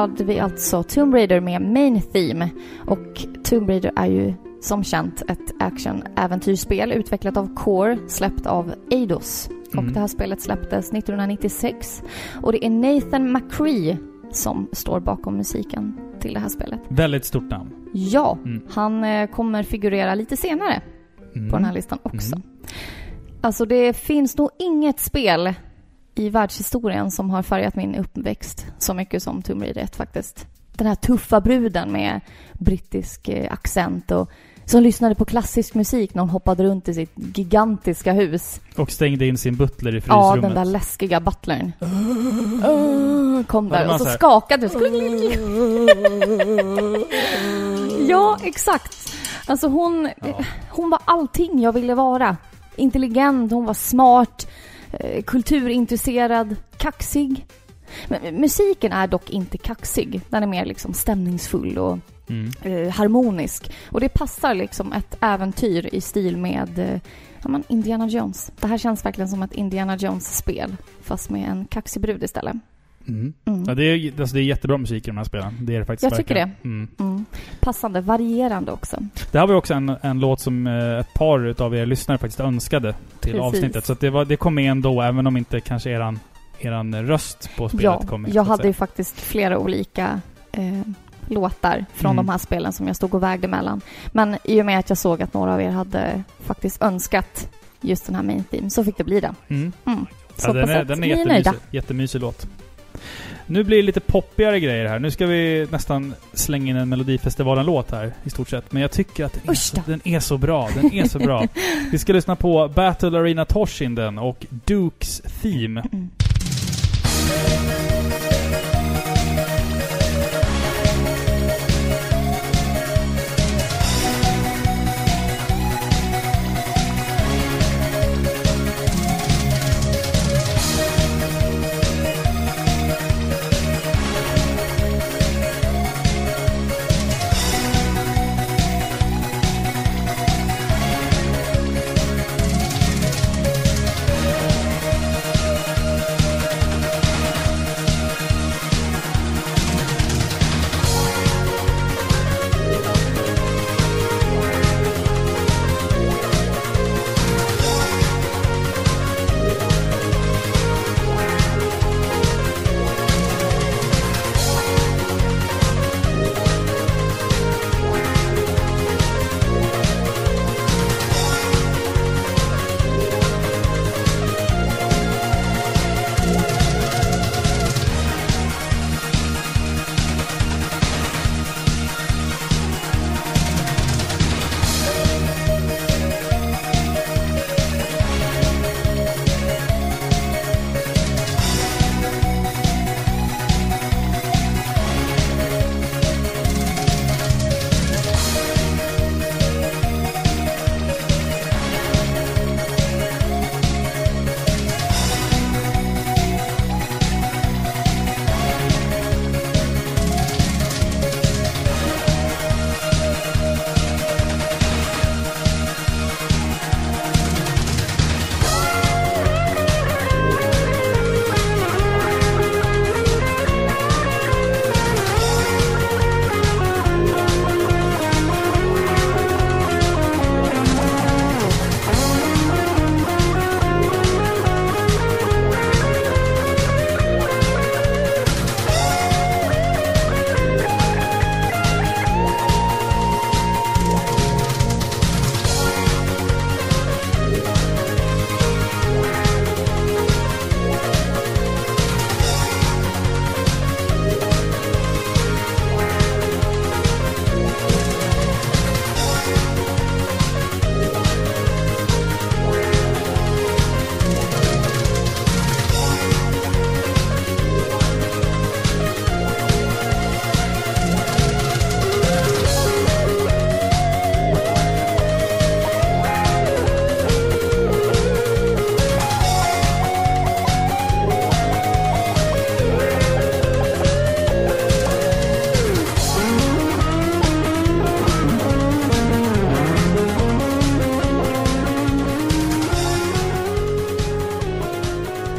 Hade vi alltså Tomb Raider med Main Theme. Och Tomb Raider är ju som känt ett action-äventyrsspel utvecklat av Core, släppt av Eidos. Mm. Och det här spelet släpptes 1996. Och det är Nathan McCree som står bakom musiken till det här spelet. Väldigt stort namn. Ja, Mm. han eh, kommer figurera lite senare Mm. på den här listan också. Mm. Alltså det finns nog inget spel i världshistorien som har färgat min uppväxt så mycket som Tomb Raider 1 faktiskt. Den här tuffa bruden med brittisk eh, accent och som lyssnade på klassisk musik när hon hoppade runt i sitt gigantiska hus. Och stängde in sin butler i Ja, frysrummet. den där läskiga butlern. Uh, kom där och så skakade Ja, exakt. Alltså hon, Ja. hon var allting jag ville vara. Intelligent, hon var smart, kulturintresserad, kaxig. Men musiken är dock inte kaxig. Den är mer liksom stämningsfull och Mm. eh, harmonisk. Och det passar liksom ett äventyr i stil med eh, ja, Indiana Jones. Det här känns verkligen som ett Indiana Jones-spel. Fast med en kaxig brud istället. Mm. Mm. Ja, det, är, alltså, det är jättebra musik i de här spelen. Det är det faktiskt Jag tycker verkligen. Mm. Mm. Passande, varierande också. Det här var ju också en, en låt som eh, ett par utav er lyssnare faktiskt önskade till Precis. avsnittet. Så att det, var, det kom med ändå, även om inte kanske eran, eran röst på spelet Ja, kom med. jag hade säga. ju faktiskt flera olika eh, låtar från Mm. de här spelen som jag stod och vägde mellan. Men i och med att jag såg att några av er hade faktiskt önskat just den här main theme så fick det bli det. Mm. Mm. Så Ja, den, är, den är är jättemysig, jättemysig låt. Nu blir det lite poppigare grejer här. Nu ska vi nästan slänga in en Melodifestivalen-låt här i stort sett. Men jag tycker att den är, så, den är så bra. Den är så bra. vi ska lyssna på Battle Arena Toshinden och Dukes Theme. Mm.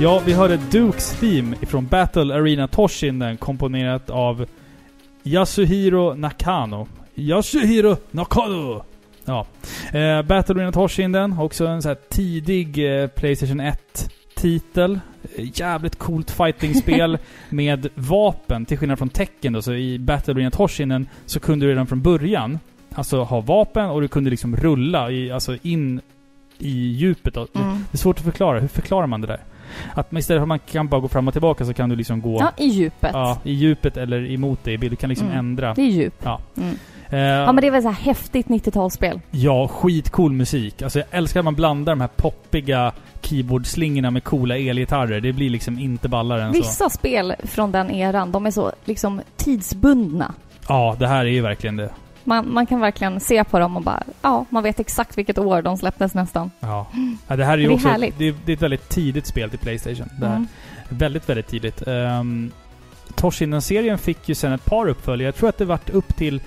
Ja, vi hörde Dukes Theme ifrån Battle Arena Toshinden komponerat av Yasuhiro Nakano. Yasuhiro Nakano! Ja. Eh, Battle Arena Toshinden, också en så här tidig eh, Playstation 1-titel. Eh, jävligt coolt fightingspel med vapen, till skillnad från Tekken då. Så i Battle Arena Toshinden så kunde du redan från början alltså ha vapen och du kunde liksom rulla i, alltså in i djupet. Mm. Det är svårt att förklara. Hur förklarar man det där? Att istället för att man kan bara gå fram och tillbaka så kan du liksom gå Ja, i djupet. ja, i djupet eller emot dig. Du kan liksom Mm. ändra. Det är djup. Ja. Mm. Eh, Ja men det är väl så här häftigt 90-talsspel. ja, skitcool musik. Alltså jag älskar att man blandar de här poppiga keyboardslingorna med coola elgitarrer. Det blir liksom inte ballare än så. Vissa spel från den eran, de är så liksom tidsbundna. Ja, det här är ju verkligen det. Man, man kan verkligen se på dem och bara, ja, man vet exakt vilket år de släpptes nästan. Ja. ja det här är ju Det är också... härligt. Det är, det är ett väldigt tidigt spel till Playstation. Det här. Mm. Väldigt, väldigt tidigt. Um, Toshinden-serien fick ju sen ett par uppföljare. Jag tror att det vart upp till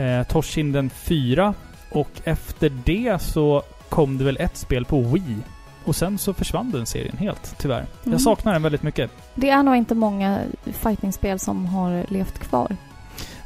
uh, Toshinden 4. Och efter det så kom det väl ett spel på Wii. Och sen så försvann den serien helt, tyvärr. Mm. Jag saknar den väldigt mycket. Det är nog inte många fightingspel som har levt kvar.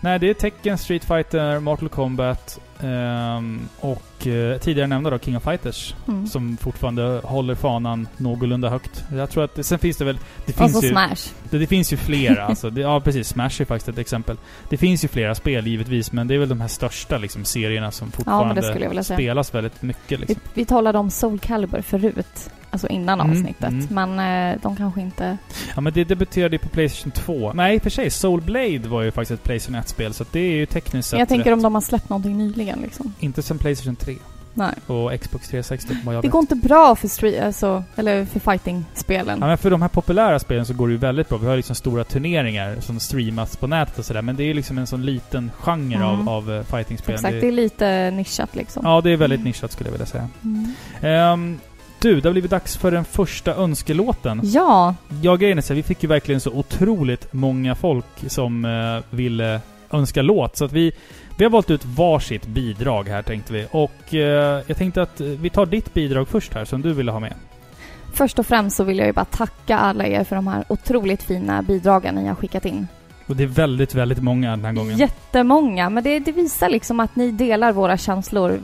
Nej, det är Tekken, Street Fighter, Mortal Kombat ehm, och eh, tidigare nämnda då King of Fighters. Mm. Som fortfarande håller fanan någorlunda högt. Jag tror att sen finns det väl... Det Och finns så ju... Smash. Det, det finns ju flera alltså. Det, ja precis, Smash är faktiskt ett exempel. Det finns ju flera spel givetvis, men det är väl de här största liksom, serierna som Ja, fortfarande säga. spelas väldigt mycket. Vi, Liksom. vi talade om Soul Calibur förut. Alltså innan Mm, avsnittet. mm. Men eh, de kanske inte... Ja men det debuterade ju på Playstation 2. Nej i och för sig, Soul Blade var ju faktiskt ett Playstation 1-spel, så det är ju tekniskt sett Jag tänker rätt. om de har släppt någonting nyligen liksom. Inte sen Playstation 3 Nej. och Xbox 360 vad jag Det vet. går inte bra för street, alltså, eller för fighting-spelen. Ja, men för de här populära spelen så går det ju väldigt bra. Vi har liksom stora turneringar som streamas på nätet och sådär. Men det är ju liksom en sån liten genre Mm. av, av eh, fightingspel. Exakt, Det- det är lite nischat liksom. Ja, det är väldigt nischat skulle jag vilja säga. Mm. Ehm, du, det har blivit dags för den första önskelåten. Ja, Ja, grejen är så här, vi fick ju verkligen så otroligt många folk som eh, ville önska låt. Så att vi, vi har valt ut varsitt bidrag här tänkte vi. Och eh, jag tänkte att eh, vi tar ditt bidrag först här som du ville ha med. först och främst så vill jag ju bara tacka alla er för de här otroligt fina bidragen ni har skickat in. Och det är väldigt, väldigt många den här gången. Jättemånga, men det, det visar liksom att ni delar våra känslor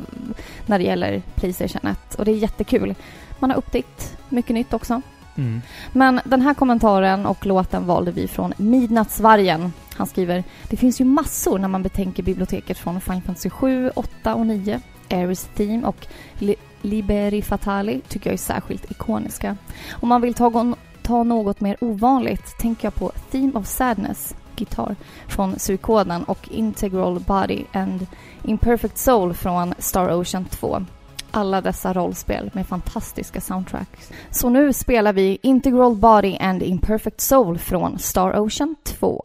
när det gäller Playstation 1 och det är jättekul. Man har upptäckt mycket nytt också. Mm. Men den här kommentaren och låten valde vi från Midnattsvargen. Han skriver Det finns ju massor när man betänker biblioteket från Final Fantasy 7, 8 och 9. Ares Theme och Li- Liberi Fatali tycker jag är särskilt ikoniska. Om man vill ta, ta något mer ovanligt tänker jag på Theme of Sadness, gitarr, från Suikoden och Integral Body and Imperfect Soul från Star Ocean 2. Alla dessa rollspel med fantastiska soundtracks. Så nu spelar vi Integral Body and Imperfect Soul från Star Ocean 2.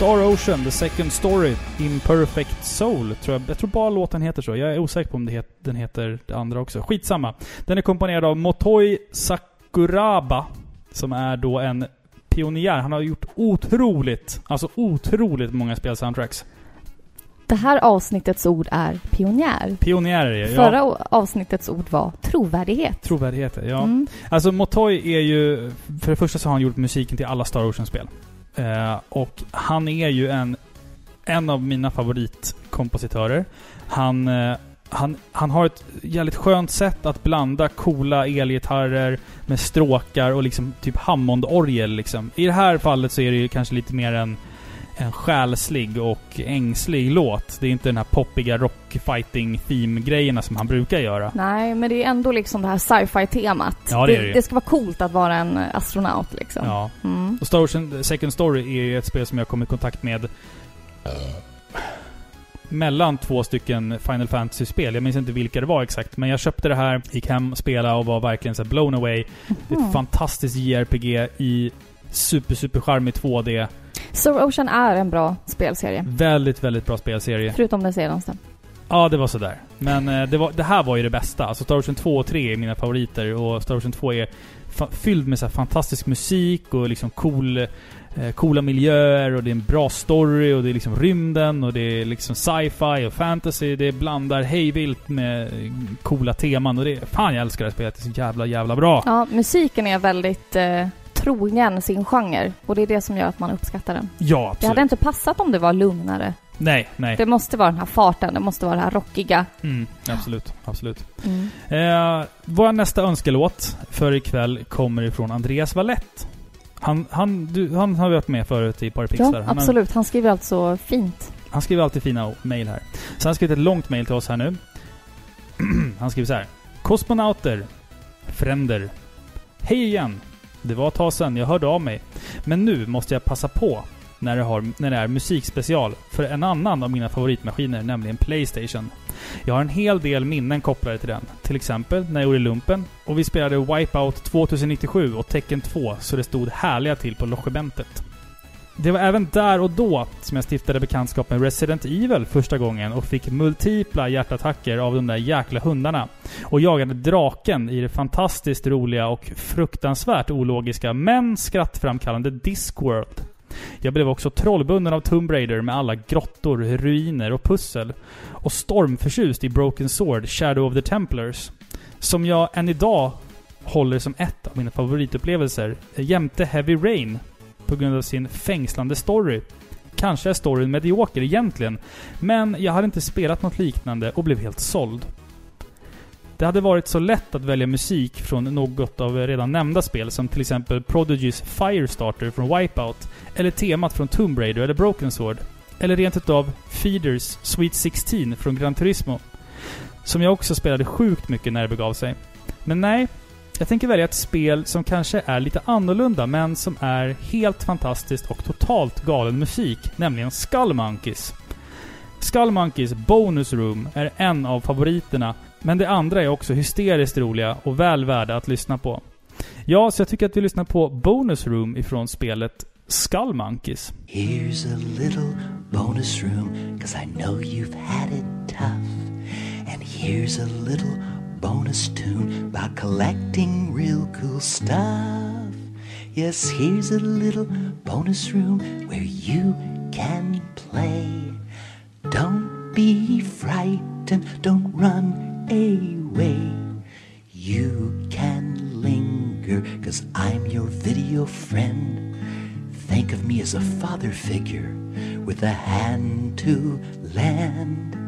Star Ocean, The Second Story, Imperfect Soul. Tror jag, jag tror bara låten heter så. Jag är osäker på om det het, den heter det andra också. Skitsamma. Den är komponerad av Motoi Sakuraba, som är då en pionjär. Han har gjort otroligt, alltså otroligt många spelsoundtracks. Det här avsnittets ord är pionjär. Pionjärer är Förra ja. o- avsnittets ord var trovärdighet. Trovärdigheter, ja. Mm. Alltså Motoi är ju... För det första så har han gjort musiken till alla Star Ocean-spel. Eh, och han är ju en, en av mina favoritkompositörer. Han, eh, han, han har ett jävligt skönt sätt att blanda coola elgitarrer med stråkar och liksom typ Hammondorgel liksom. I det här fallet så är det ju kanske lite mer en, en själslig och ängslig låt. Det är inte den här poppiga rock-fighting theme-grejerna som han brukar göra. Nej, men det är ändå liksom det här sci-fi-temat. Ja, det det ju. det ska vara coolt att vara en astronaut liksom. Ja. Mm. Och Star Ocean Second Story är ju ett spel som jag kom i kontakt med mellan två stycken Final Fantasy-spel. Jag minns inte vilka det var exakt, men jag köpte det här, gick hem, spelade och var verkligen så blown away. Det är ett Mhm. fantastiskt JRPG i super, super charmig 2D. Star Ocean är en bra spelserie. Väldigt, väldigt bra spelserie. Förutom den senaste. Ja, det var sådär. Men eh, det, var, det här var ju det bästa. Alltså Star Ocean 2 och 3 är mina favoriter och Star Ocean 2 är fylld med så här fantastisk musik och liksom cool, eh, coola miljöer och det är en bra story och det är liksom rymden och det är liksom sci-fi och fantasy. Det blandar hejvilt med eh, coola teman och det. Fan jag älskar det här spelet. Det är så jävla, jävla bra. Ja, musiken är väldigt eh, trogen sin genre. Och det är det som gör att man uppskattar den. Ja, Det absolut. hade inte passat om det var lugnare. Nej, nej. Det måste vara den här farten, det måste vara det här rockiga. Mm, absolut, absolut. Mm. Eh, vår nästa önskelåt för ikväll kommer ifrån Andreas Wallett. Han, han, du, han har varit med förut i Parapixlar. Ja, han, har- absolut. Han skriver alltså fint. han skriver alltid fina mejl här. Så han har skrivit ett långt mejl till oss här nu. han skriver så här. Kosmonauter. Fränder. Hej igen! Det var ett tag sedan jag hörde av mig. Men nu måste jag passa på när det, har, när det är musikspecial för en annan av mina favoritmaskiner, nämligen Playstation. Jag har en hel del minnen kopplade till den. Till exempel när jag gjorde lumpen och vi spelade Wipeout 2097 och Tecken 2 så det stod härliga till på logementet. Det var även där och då som jag stiftade bekantskap med Resident Evil första gången och fick multipla hjärtattacker av de där jäkla hundarna. Och jagade draken i det fantastiskt roliga och fruktansvärt ologiska men skrattframkallande Discworld. Jag blev också trollbunden av Tomb Raider med alla grottor, ruiner och pussel. Och stormförtjust i Broken Sword, Shadow of the Templars. Som jag än idag håller som ett av mina favoritupplevelser, jämte Heavy Rain, på grund av sin fängslande story. Kanske är storyn medioker egentligen, men jag hade inte spelat något liknande och blev helt såld. Det hade varit så lätt att välja musik från något av redan nämnda spel som till exempel Prodigys Firestarter från Wipeout, eller temat från Tomb Raider eller Broken Sword, eller rent utav Feeders Sweet 16 från Gran Turismo. Som jag också spelade sjukt mycket när det begav sig. Men nej, jag tänker välja ett spel som kanske är lite annorlunda men som är helt fantastiskt och totalt galen musik, nämligen Skull Monkeys. Skull Monkeys Bonus Room är en av favoriterna, men det andra är också hysteriskt roliga och väl värda att lyssna på. Ja, så jag tycker att vi lyssnar på Bonus Room ifrån spelet Skull Monkeys. Here's a little bonus room, cause I know you've had it tough. And here's a little bonus tune by collecting real cool stuff. Yes, here's a little bonus room where you can play. Don't be frightened, don't run away. You can linger, cause I'm your video friend. Think of me as a father figure with a hand to lend.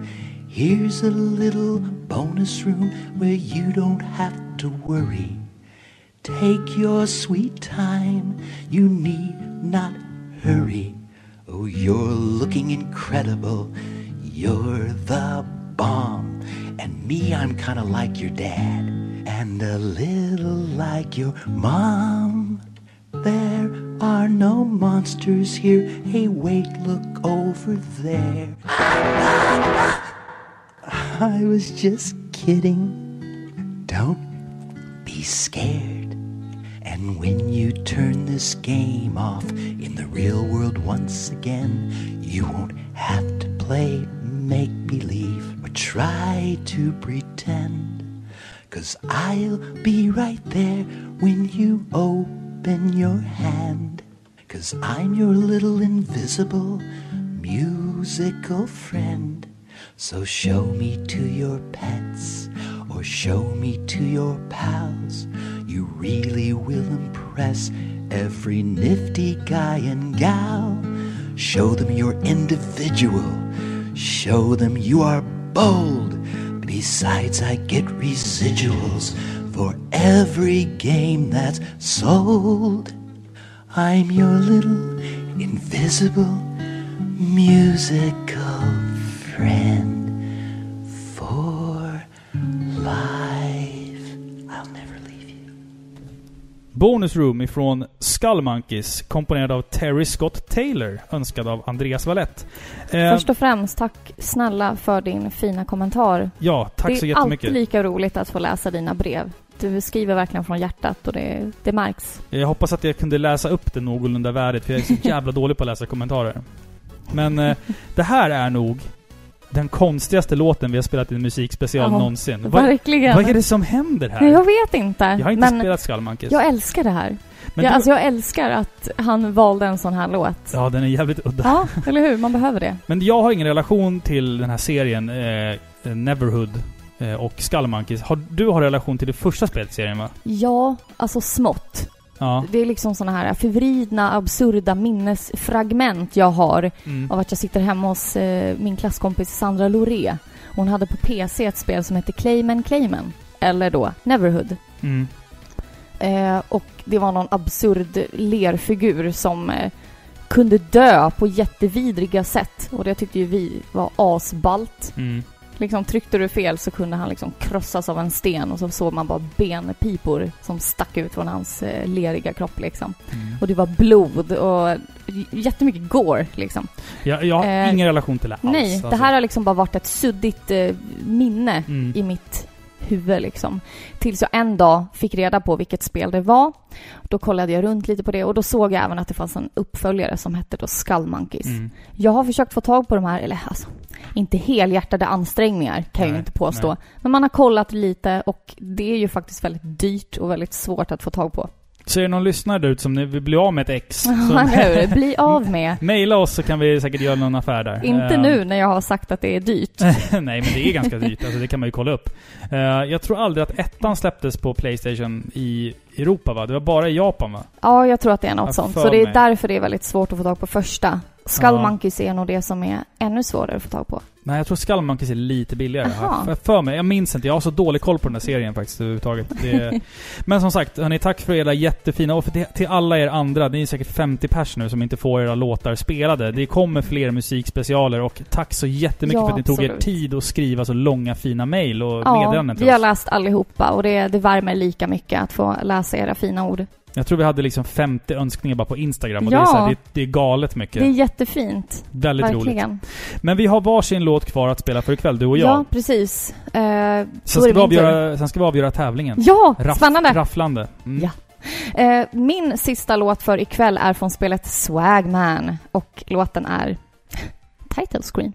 Here's a little bonus room where you don't have to worry. Take your sweet time, you need not hurry. Oh, you're looking incredible, you're the bomb. And me, I'm kinda like your dad, and a little like your mom. There are no monsters here. Hey, wait, look over there. I was just kidding. Don't be scared. And when you turn this game off in the real world once again, you won't have to play make believe or try to pretend. Cause I'll be right there when you open your hand. Cause I'm your little invisible musical friend. So show me to your pets or show me to your pals. You really will impress every nifty guy and gal. Show them you're individual. Show them you are bold. Besides, I get residuals for every game that's sold. I'm your little invisible musical friend for life. I'll never leave you. Bonus Room ifrån Skull Monkeys, komponerad av Terry Scott Taylor, önskad av Andreas Wallett. Eh, Först och främst, tack snälla för din fina kommentar. ja, tack det så är jättemycket. alltid lika roligt att få läsa dina brev. Du skriver verkligen från hjärtat och det, det märks. Jag hoppas att jag kunde läsa upp det någorlunda värdigt, för jag är så jävla dålig på att läsa kommentarer. Men eh, det här är nog den konstigaste låten vi har spelat i en musikspecial Ja, någonsin. Vad, Verkligen. vad är det som händer här? Jag vet inte. Jag har inte spelat Skull Monkeys. jag älskar det här. men jag, du, alltså jag älskar att han valde en sån här låt. Ja, den är jävligt udda. Ja, eller hur? Man behöver det. Men jag har ingen relation till den här serien, eh, Neverhood eh, och Skull Monkeys. Har, du har relation till det första spelet i serien va? Ja, alltså smått. Ja. Det är liksom såna här förvridna, absurda minnesfragment jag har Mm. av att jag sitter hemma hos eh, min klasskompis Sandra Loré. Hon hade på PC ett spel som hette Clayman Clayman. Eller då Neverhood. Mm. Eh, och det var någon absurd lerfigur som eh, kunde dö på jättevidriga sätt. Och det tyckte ju vi var asballt. Mm. Liksom tryckte du fel så kunde han liksom krossas av en sten och så såg man bara benpipor som stack ut från hans eh, leriga kropp liksom. Mm. Och det var blod och jättemycket gore liksom. Jag, jag har Eh, ingen relation till det alls. Nej, alltså. det här har liksom bara varit ett suddigt eh, minne Mm. i mitt huvud liksom. Tills jag en dag fick reda på vilket spel det var. Då kollade jag runt lite på det och då såg jag även att det fanns en uppföljare som hette då Skull Monkeys. Mm. Jag har försökt få tag på de här, eller alltså, inte helhjärtade ansträngningar kan jag ju Nej, inte påstå. nej. Men man har kollat lite och det är ju faktiskt väldigt dyrt och väldigt svårt att få tag på. Så är det någon lyssnare där ute som vill bli av med ett ex? Ja, hur? Bli av med. Maila oss så kan vi säkert göra någon affär där. Inte Eh, nu när jag har sagt att det är dyrt. Nej, men det är ganska dyrt. Alltså, det kan man ju kolla upp. Eh, jag tror aldrig att ettan släpptes på Playstation i Europa va? Det var bara i Japan va? Ja, jag tror att det är något Jag sånt. Så det är mig. därför det är väldigt svårt att få tag på första. Skull Ja. Monkeys är nog det som är ännu svårare att få tag på. Nej, jag tror Skull Monkeys är lite billigare. Har jag för mig. Jag minns inte. Jag har så dålig koll på den här serien faktiskt överhuvudtaget. Det... Men som sagt, hörni, tack för era jättefina... Och för det, till alla er andra, det är säkert 50 pers nu som inte får era låtar spelade. Det kommer fler musikspecialer och tack så jättemycket Ja, för att ni tog er absolut. tid att skriva så långa fina mejl och Ja, meddelanden till vi har oss. läst allihopa och det, det värmer lika mycket att få läsa era fina ord. Jag tror vi hade liksom 50 önskningar bara på Instagram och Ja. det, är så här, det, det är galet mycket. Det är jättefint. Väldigt roligt. Verkligen. Men vi har varsin låt kvar att spela för ikväll, du och jag. Ja, precis. Eh, sen, ska vi avgöra, sen ska vi avgöra tävlingen. Ja, Raff- spännande! Rafflande. Mm. Ja. Eh, min sista låt för ikväll är från spelet Swagman och låten är Title Screen.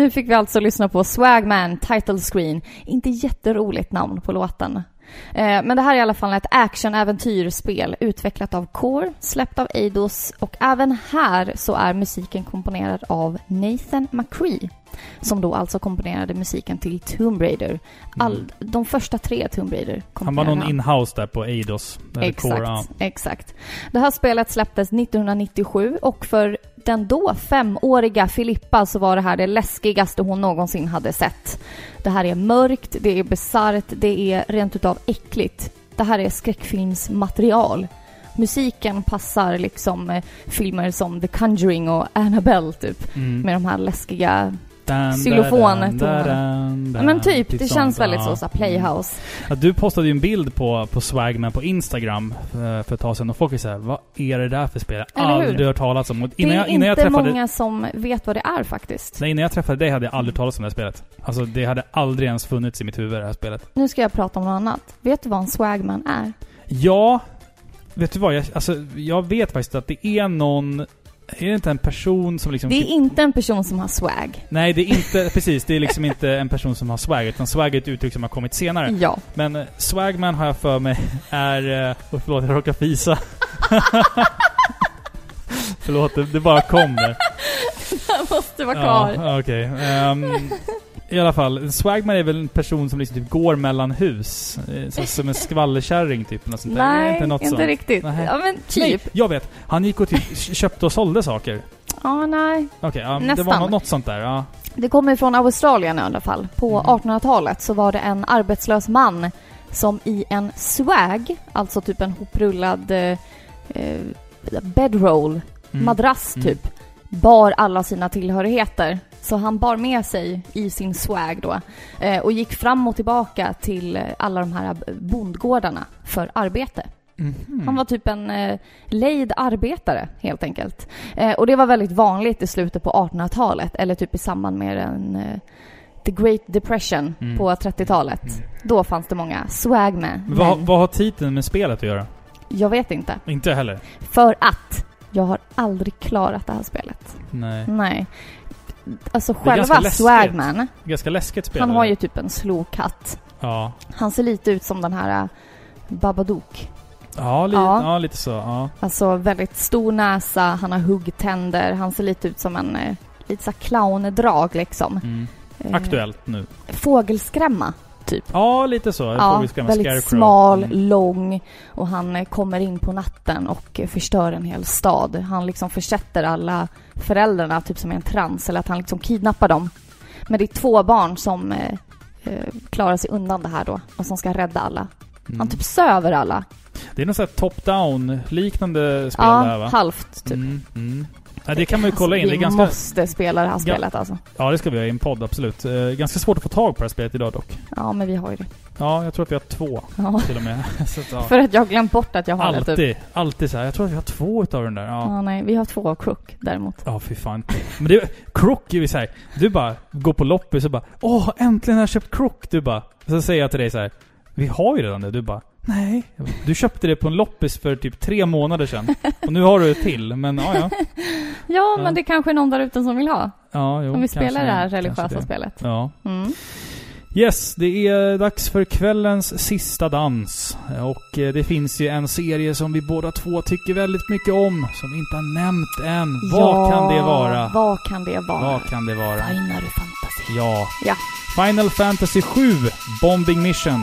Nu fick vi alltså lyssna på Swagman Title Screen. Inte jätteroligt namn på låten. Eh, men det här är i alla fall ett action-äventyrspel utvecklat av Core, släppt av Eidos och även här så är musiken komponerad av Nathan McCree som då alltså komponerade musiken till Tomb Raider. All, De första tre Tomb Raider Han var någon inhouse där på Eidos. eller Exakt, Core, ja. exakt. Det här spelet släpptes 1997 och för den då femåriga Filippa så var det här det läskigaste hon någonsin hade sett. Det här är mörkt, det är bisarrt, det är rent utav äckligt. Det här är skräckfilmsmaterial. Musiken passar liksom eh, filmer som The Conjuring och Annabelle typ. Mm. Med de här läskiga... Dan, Xylofon, dan, toner. dan, Ja, men typ, det sånt, känns väldigt ja. så, så Playhouse. Ja, du postade ju en bild på, på Swagman på Instagram eh, för ett tag sedan och folk är såhär, vad är det där för spel? Jag har aldrig hört talas om. Och Det innan, är jag, innan, jag inte träffade, många som vet vad det är faktiskt. nej, innan jag träffade dig hade jag aldrig talat om det här spelet. Alltså det hade aldrig ens funnits i mitt huvud det här spelet. Nu ska jag prata om något annat. Vet du vad en swagman är? Ja, vet du vad? Jag, alltså, jag vet faktiskt att det är någon... Är det inte en person som liksom... Det är inte en person som har swag. Nej, det är inte... precis, det är liksom inte en person som har swag, utan swag är ett uttryck som har kommit senare. Ja. Men eh, swagman har jag för mig är... eh, Oh, förlåt, jag råkade fisa. förlåt, det, det bara kom där. Jag måste vara kvar. Ja, okej. Ehm, I alla fall, swagman är väl en person som liksom typ går mellan hus. eh, Så, som en skvallerkärring typ. Något sånt där. Det Nej, inte, något inte sånt? riktigt. Nej. Ja, men Nej, typ. jag vet. Han gick och typ köpte och sålde saker. Ja, nej. Okej, ja, det Nästan. var nå- något sånt där. Ja. Det kommer från Australien i alla fall. På Mm. 1800-talet så var det en arbetslös man som i en swag, alltså typ en hoprullad eh, eh, bedroll, Mm. madrass Mm. Bar alla sina tillhörigheter. Så han bar med sig i sin swag då eh, och gick fram och tillbaka till alla de här bondgårdarna för arbete. Mhm. Han var typ en eh, lejd arbetare helt enkelt. Eh, och det var väldigt vanligt i slutet på 1800-talet eller typ i samband med en, eh, The Great Depression Mm. på 30-talet. Mm. Då fanns det många swagmen. Men Vad, vad har titeln med spelet att göra? Jag vet inte. Inte heller. För att jag har aldrig klarat det här spelet. Nej. Nej. Alltså själva läskigt. swagman, Ganska läskigt spel. han har ju typ en slowcut. Ja. Han ser lite ut som den här eh, Babadook. Ja, li- Ja. ja. lite så. Ja. Alltså väldigt stor näsa, han har huggtänder, han ser lite ut som en eh, lite så clowndrag liksom. Mm. Eh, Aktuellt nu. Fågelskrämma, typ. Ja, lite så. Ja, väldigt Scarecrow. smal, Mm. lång och han eh, kommer in på natten och förstör en hel stad. Han liksom försätter alla föräldrarna typ som i en trans eller att han liksom kidnappar dem. Men det är två barn som eh, eh, klarar sig undan det här då och som ska rädda alla. Mm. Han typ söver alla. Det är något sånt top-down liknande spel Ja, va? halvt typ. Mm, mm. Ja, det kan man ju kolla in. Det är vi ganska... måste spela det här spelet alltså. Ja, det ska vi göra i en podd, absolut. Eh, ganska svårt att få tag på det här spelet idag dock. Ja, men vi har ju det. Ja, jag tror att vi har två Ja. till och med. så ja. För att jag har glömt bort att jag har det Alltid, typ. alltid så här. Jag tror att vi har två utav den där. Ja. Ja, nej. Vi har två av Crook däremot. Ja, fy fan. Men det, Crook är ju såhär, du bara går på loppis och bara Åh, äntligen har jag köpt Crook! Du bara, så säger jag till dig så här. Vi har ju redan det. Du bara, nej. Du köpte det på en loppis för typ tre månader sedan. Och nu har du ett till, men ja, ja. Ja, Ja. men det är kanske är någon där ute som vill ha. ja jo, Om vi spelar det här religiösa det. spelet. Ja. Mm. Yes, det är dags för kvällens sista dans. Och eh, det finns ju en serie som vi båda två tycker väldigt mycket om, som vi inte har nämnt än. Vad kan det vara? Vad kan det vara? Vad kan det vara? Final Fantasy. Ja. Ja. Final Fantasy 7 Bombing Mission.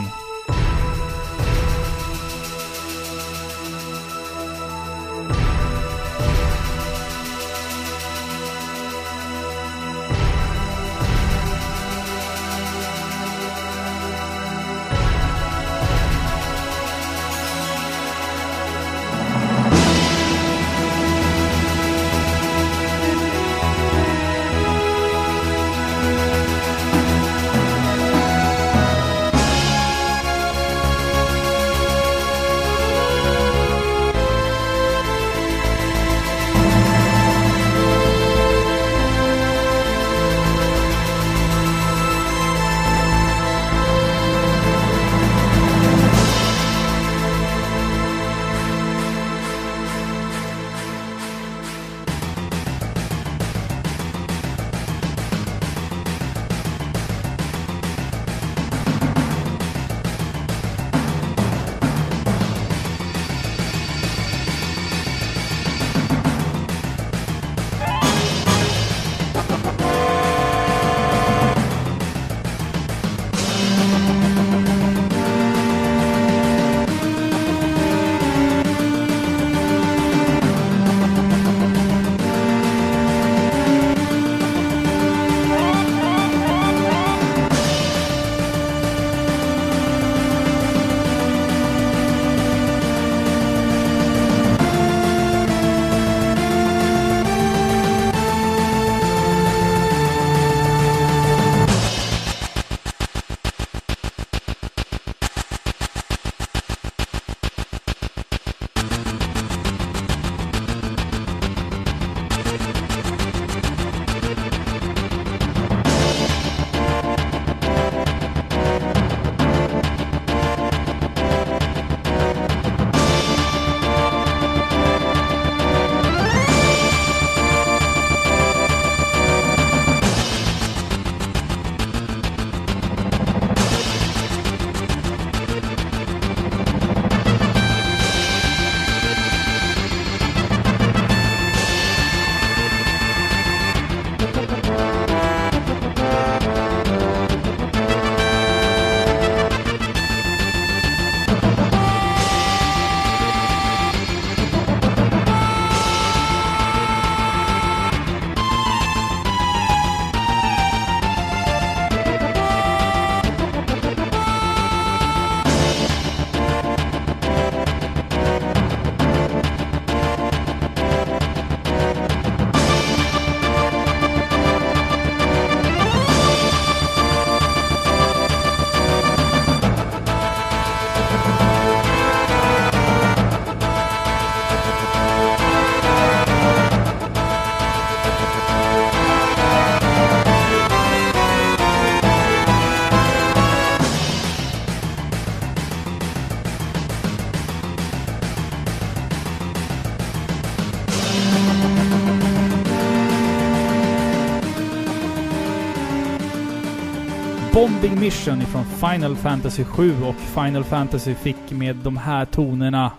Bombing Mission ifrån Final Fantasy 7 och Final Fantasy fick med de här tonerna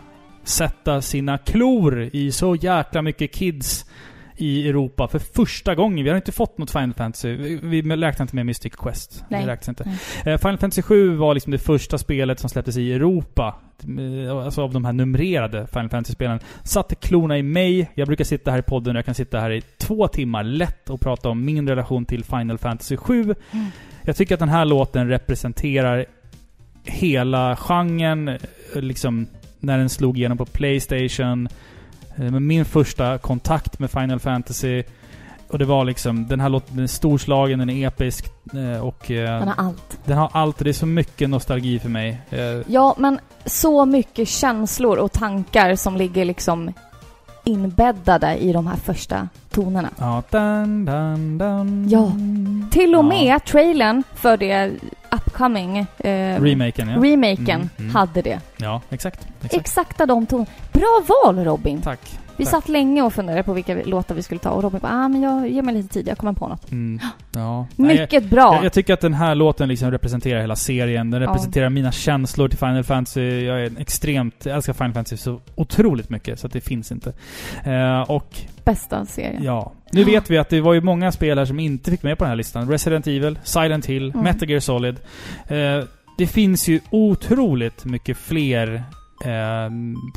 sätta sina klor i så jäkla mycket kids i Europa för första gången. Vi har inte fått något Final Fantasy. Vi, vi räknar inte med Mystic Quest. Nej. Det räknas inte. Nej. Eh, Final Fantasy 7 var liksom det första spelet som släpptes i Europa. Eh, Alltså av de här numrerade Final Fantasy-spelen. Satte klorna i mig. Jag brukar sitta här i podden och jag kan sitta här i två timmar lätt och prata om min relation till Final Fantasy 7. Mm. Jag tycker att den här låten representerar hela genren. eh, Liksom när den slog igenom på Playstation. Eh, min första kontakt med Final Fantasy. Och det var liksom, den här låten den är storslagen, den är episk eh, och Den har allt. den har allt och det är så mycket nostalgi för mig. Ja, men så mycket känslor och tankar som ligger liksom inbäddade i de här första tonerna. Ja, dun, dun, dun. Ja. Till och Ja. med trailern för det upcoming eh, Remaken, ja. remaken Mm, mm. hade det. ja, exakt. exakt. Exakta de tonerna. Bra val Robin! Tack. Vi satt länge och funderade på vilka låtar vi skulle ta och Robin bara ah, men jag ger mig lite tid, jag kommer på något. Mm. Ja. Nej, jag, Mycket bra! jag, jag tycker att den här låten liksom representerar hela serien. Den Ja. representerar mina känslor till Final Fantasy. Jag är extremt... Jag älskar Final Fantasy så otroligt mycket så att det finns inte. Eh, och Bästa serien. Ja. Nu vet vi att det var ju många spel här som inte fick med på den här listan. Resident Evil, Silent Hill, Mm. Metal Gear Solid. Eh, det finns ju otroligt mycket fler eh,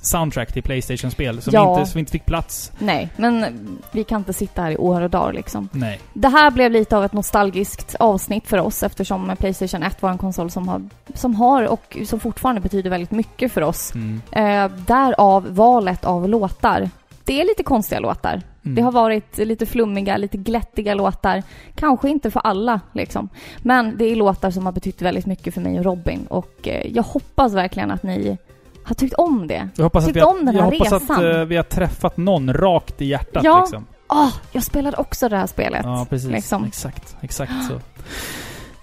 soundtrack till Playstation-spel som, Ja. inte, som inte fick plats. Nej, men vi kan inte sitta här i år och dagar liksom. Nej. Det här blev lite av ett nostalgiskt avsnitt för oss eftersom Playstation 1 var en konsol som har, som har och som fortfarande betyder väldigt mycket för oss. Mm. Eh, därav valet av låtar. Det är lite konstiga låtar. Mm. Det har varit lite flummiga, lite glättiga låtar. Kanske inte för alla liksom. Men det är låtar som har betytt väldigt mycket för mig och Robin. Och eh, jag hoppas verkligen att ni har tyckt om det. Jag hoppas, att Tyckte vi, har, om den jag här hoppas att resan. eh, vi har träffat någon rakt i hjärtat Ja. liksom. Åh, jag spelade också det här spelet. Ja, precis. liksom. Exakt. Exakt så.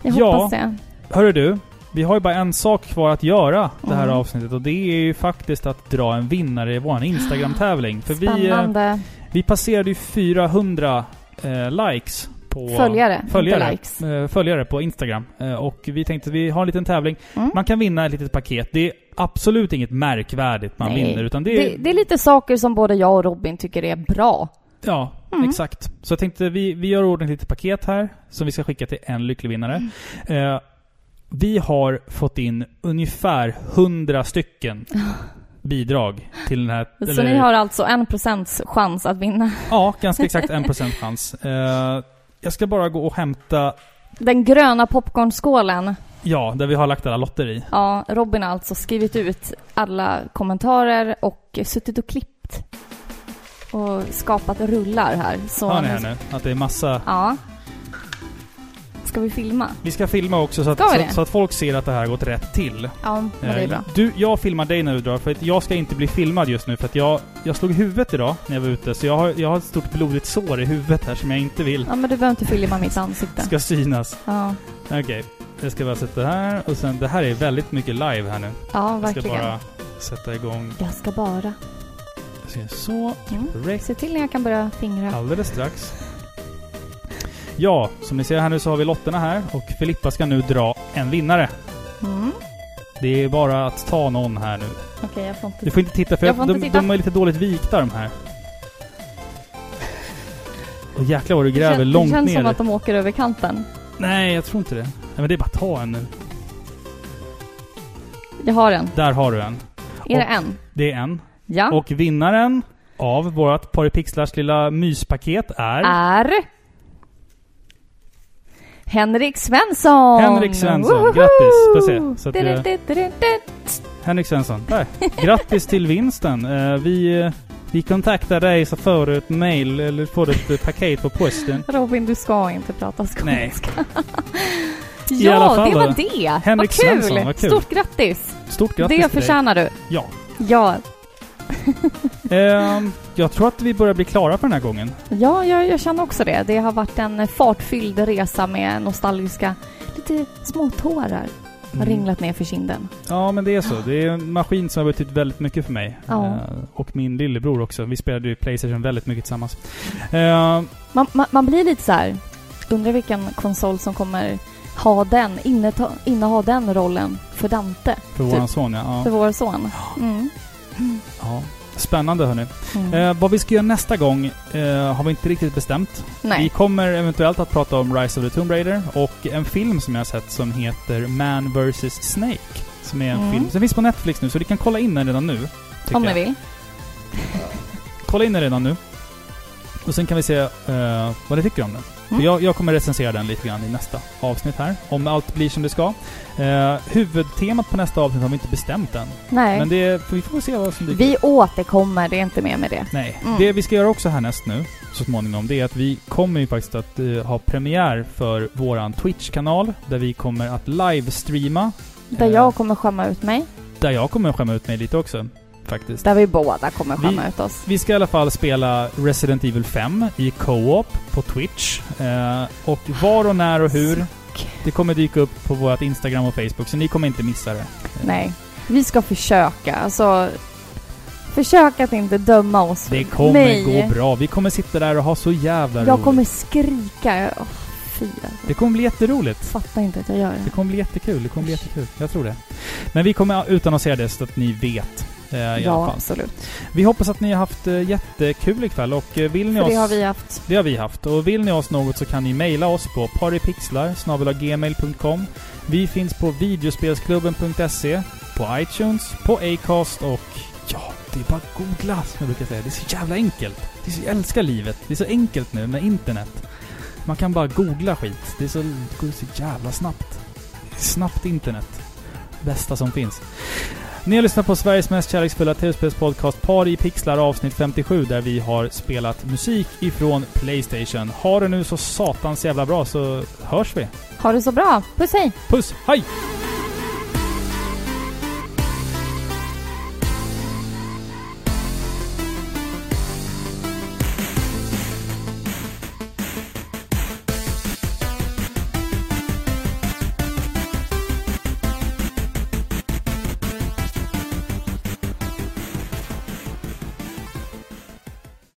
Jag Ja. hoppas det. Hörru du. Vi har ju bara en sak kvar att göra det här Mm. avsnittet och det är ju faktiskt att dra en vinnare i vår Instagram-tävling. För vi, eh, Spännande. vi passerade ju 400 eh, likes på... följare, följare. likes. eh, följare på Instagram. Och vi tänkte att vi har en liten tävling. Mm. Man kan vinna ett litet paket. Det absolut inget märkvärdigt man Nej. vinner utan det är... Det, det är lite saker som både jag och Robin tycker är bra. Ja, Mm. exakt. Så jag tänkte vi, vi gör ordning ett litet paket här som vi ska skicka till en lycklig vinnare. Mm. Eh, vi har fått in ungefär 100 stycken bidrag till den här... Så ni har alltså en procents chans att vinna Ja, ganska exakt en procent chans. Eh, jag ska bara gå och hämta, den gröna popcornskålen. ja, där vi har lagt alla lotter i. Ja, Robin har alltså skrivit ut alla kommentarer och suttit och klippt och skapat rullar här. Så Hör ni här nu? Att det är massa... Ja. Ska vi filma? Vi ska filma också så att, så, så att folk ser att det här har gått rätt till. Ja, men det är Eh, bra. Du, jag filmar dig när du drar, för att jag ska inte bli filmad just nu för att jag, jag slog huvudet idag när jag var ute, så jag har, jag har ett stort blodigt sår i huvudet här som jag inte vill Ja, men du behöver inte filma mitt ansikte. ska synas. Ja, Okej, jag ska bara sätta här och sen, det här är väldigt mycket live här nu. ja Jag ska verkligen. bara sätta igång. Jag ska bara... Jag ska så, Mm. Se till när jag kan börja fingra. alldeles strax. Ja, som ni ser här nu så har vi lotterna här och Filippa ska nu dra en vinnare. Mm. Det är bara att ta någon här nu. Okej, jag får inte... Du får inte titta för Jag de, inte titta. de är lite dåligt vikta de här. Och jäklar vad du det gräver kän- långt Det känns ner. som att de åker över kanten. Nej, jag tror inte det. Nej, men det är bara att ta en nu. Jag har en. Där har du en. Är det Och- en? Det är en. Ja. Och vinnaren av vårt Porripixlars lilla myspaket är... är... Henrik Svensson! Henrik Svensson. Woho! Grattis. Får se. Så att vi- Du-du-du-du-du. Henrik Svensson. Där. Grattis till vinsten. Eh, vi, eh, vi kontaktar dig så får du ett mail eller får du ett eh, paket på posten. Robin, du ska inte prata Nej. skånska. I ja, fall det var det! Henrik vad kul. Svensson, vad kul. Stort grattis! Stort grattis det dig. förtjänar du. Ja. Ja, Ehm, jag tror att vi börjar bli klara för den här gången. ja jag, jag känner också det. Det har varit en fartfylld resa med nostalgiska, lite små tårar har ringlat ner för kinden. Ja, men det är så. Det är en maskin som har betytt väldigt mycket för mig. Ja. Eh, och min lillebror också. Vi spelade ju Playstation väldigt mycket tillsammans. Ehm, Man, man, man blir lite så här. undrar vilken konsol som kommer ha den, inneta, inneha den rollen för Dante. För våran son ja. För vår son. Mm. Ja. Spännande hörni. Mm. Eh, vad vi ska göra nästa gång eh, har vi inte riktigt bestämt. Vi Nej. kommer eventuellt att prata om Rise of the Tomb Raider och en film som jag har sett som heter Man vs Snake. Som är en Mm. film. Den finns på Netflix nu, så ni kan kolla in den redan nu. Om ni vill. Kolla in den redan nu. Och sen kan vi se eh, vad ni tycker om den. Mm. jag, jag kommer recensera den lite grann i nästa avsnitt här. Om allt blir som det ska. Eh, huvudtemat på nästa avsnitt har vi inte bestämt än. Nej. Men det, vi får se vad som dyker Vi återkommer, det är inte mer med det. Nej. Mm. Det vi ska göra också härnäst nu, så småningom, det är att vi kommer ju faktiskt att eh, ha premiär för våran Twitch-kanal. Där vi kommer att livestreama. Där jag kommer skämma ut mig. Där jag kommer skämma ut mig lite också. Faktiskt. Där vi båda kommer skämma ut oss. Vi ska i alla fall spela Resident Evil 5 i co-op på Twitch. Eh, och var och när och hur, det kommer dyka upp på vårt Instagram och Facebook, så ni kommer inte missa det. Nej. Vi ska försöka. Alltså, försök att inte döma oss. Det kommer Nej. gå bra. Vi kommer sitta där och ha så jävla Jag roligt. kommer skrika. Oh, fy alltså. Det kommer bli jätteroligt. Fattar inte att jag gör Det det. kommer bli jättekul. Det kommer bli jättekul. Jag tror det. Men vi kommer utannonsera det så att ni vet. Eh, I alla Ja, fall. absolut. Vi hoppas att ni har haft eh, jättekul ikväll och eh, vill ni För oss... det har vi haft. Det har vi haft. Och vill ni oss något så kan ni mejla oss på partypixlar. Vi finns på videospelsklubben.se, på iTunes, på Acast och ja, det är bara att googla som jag brukar säga. Det är så jävla enkelt. Det är så, jag älskar livet. Det är så enkelt nu med internet. Man kan bara googla skit. Det, är så, det går så jävla snabbt. Snabbt internet. Bästa som finns. Ni har lyssnat på Sveriges mest kärleksfulla tv-spelspodcast Par i pixlar avsnitt 57 där vi har spelat musik ifrån Playstation. Ha det nu så satans jävla bra så hörs vi. Ha det så bra. Puss hej! Puss, hej!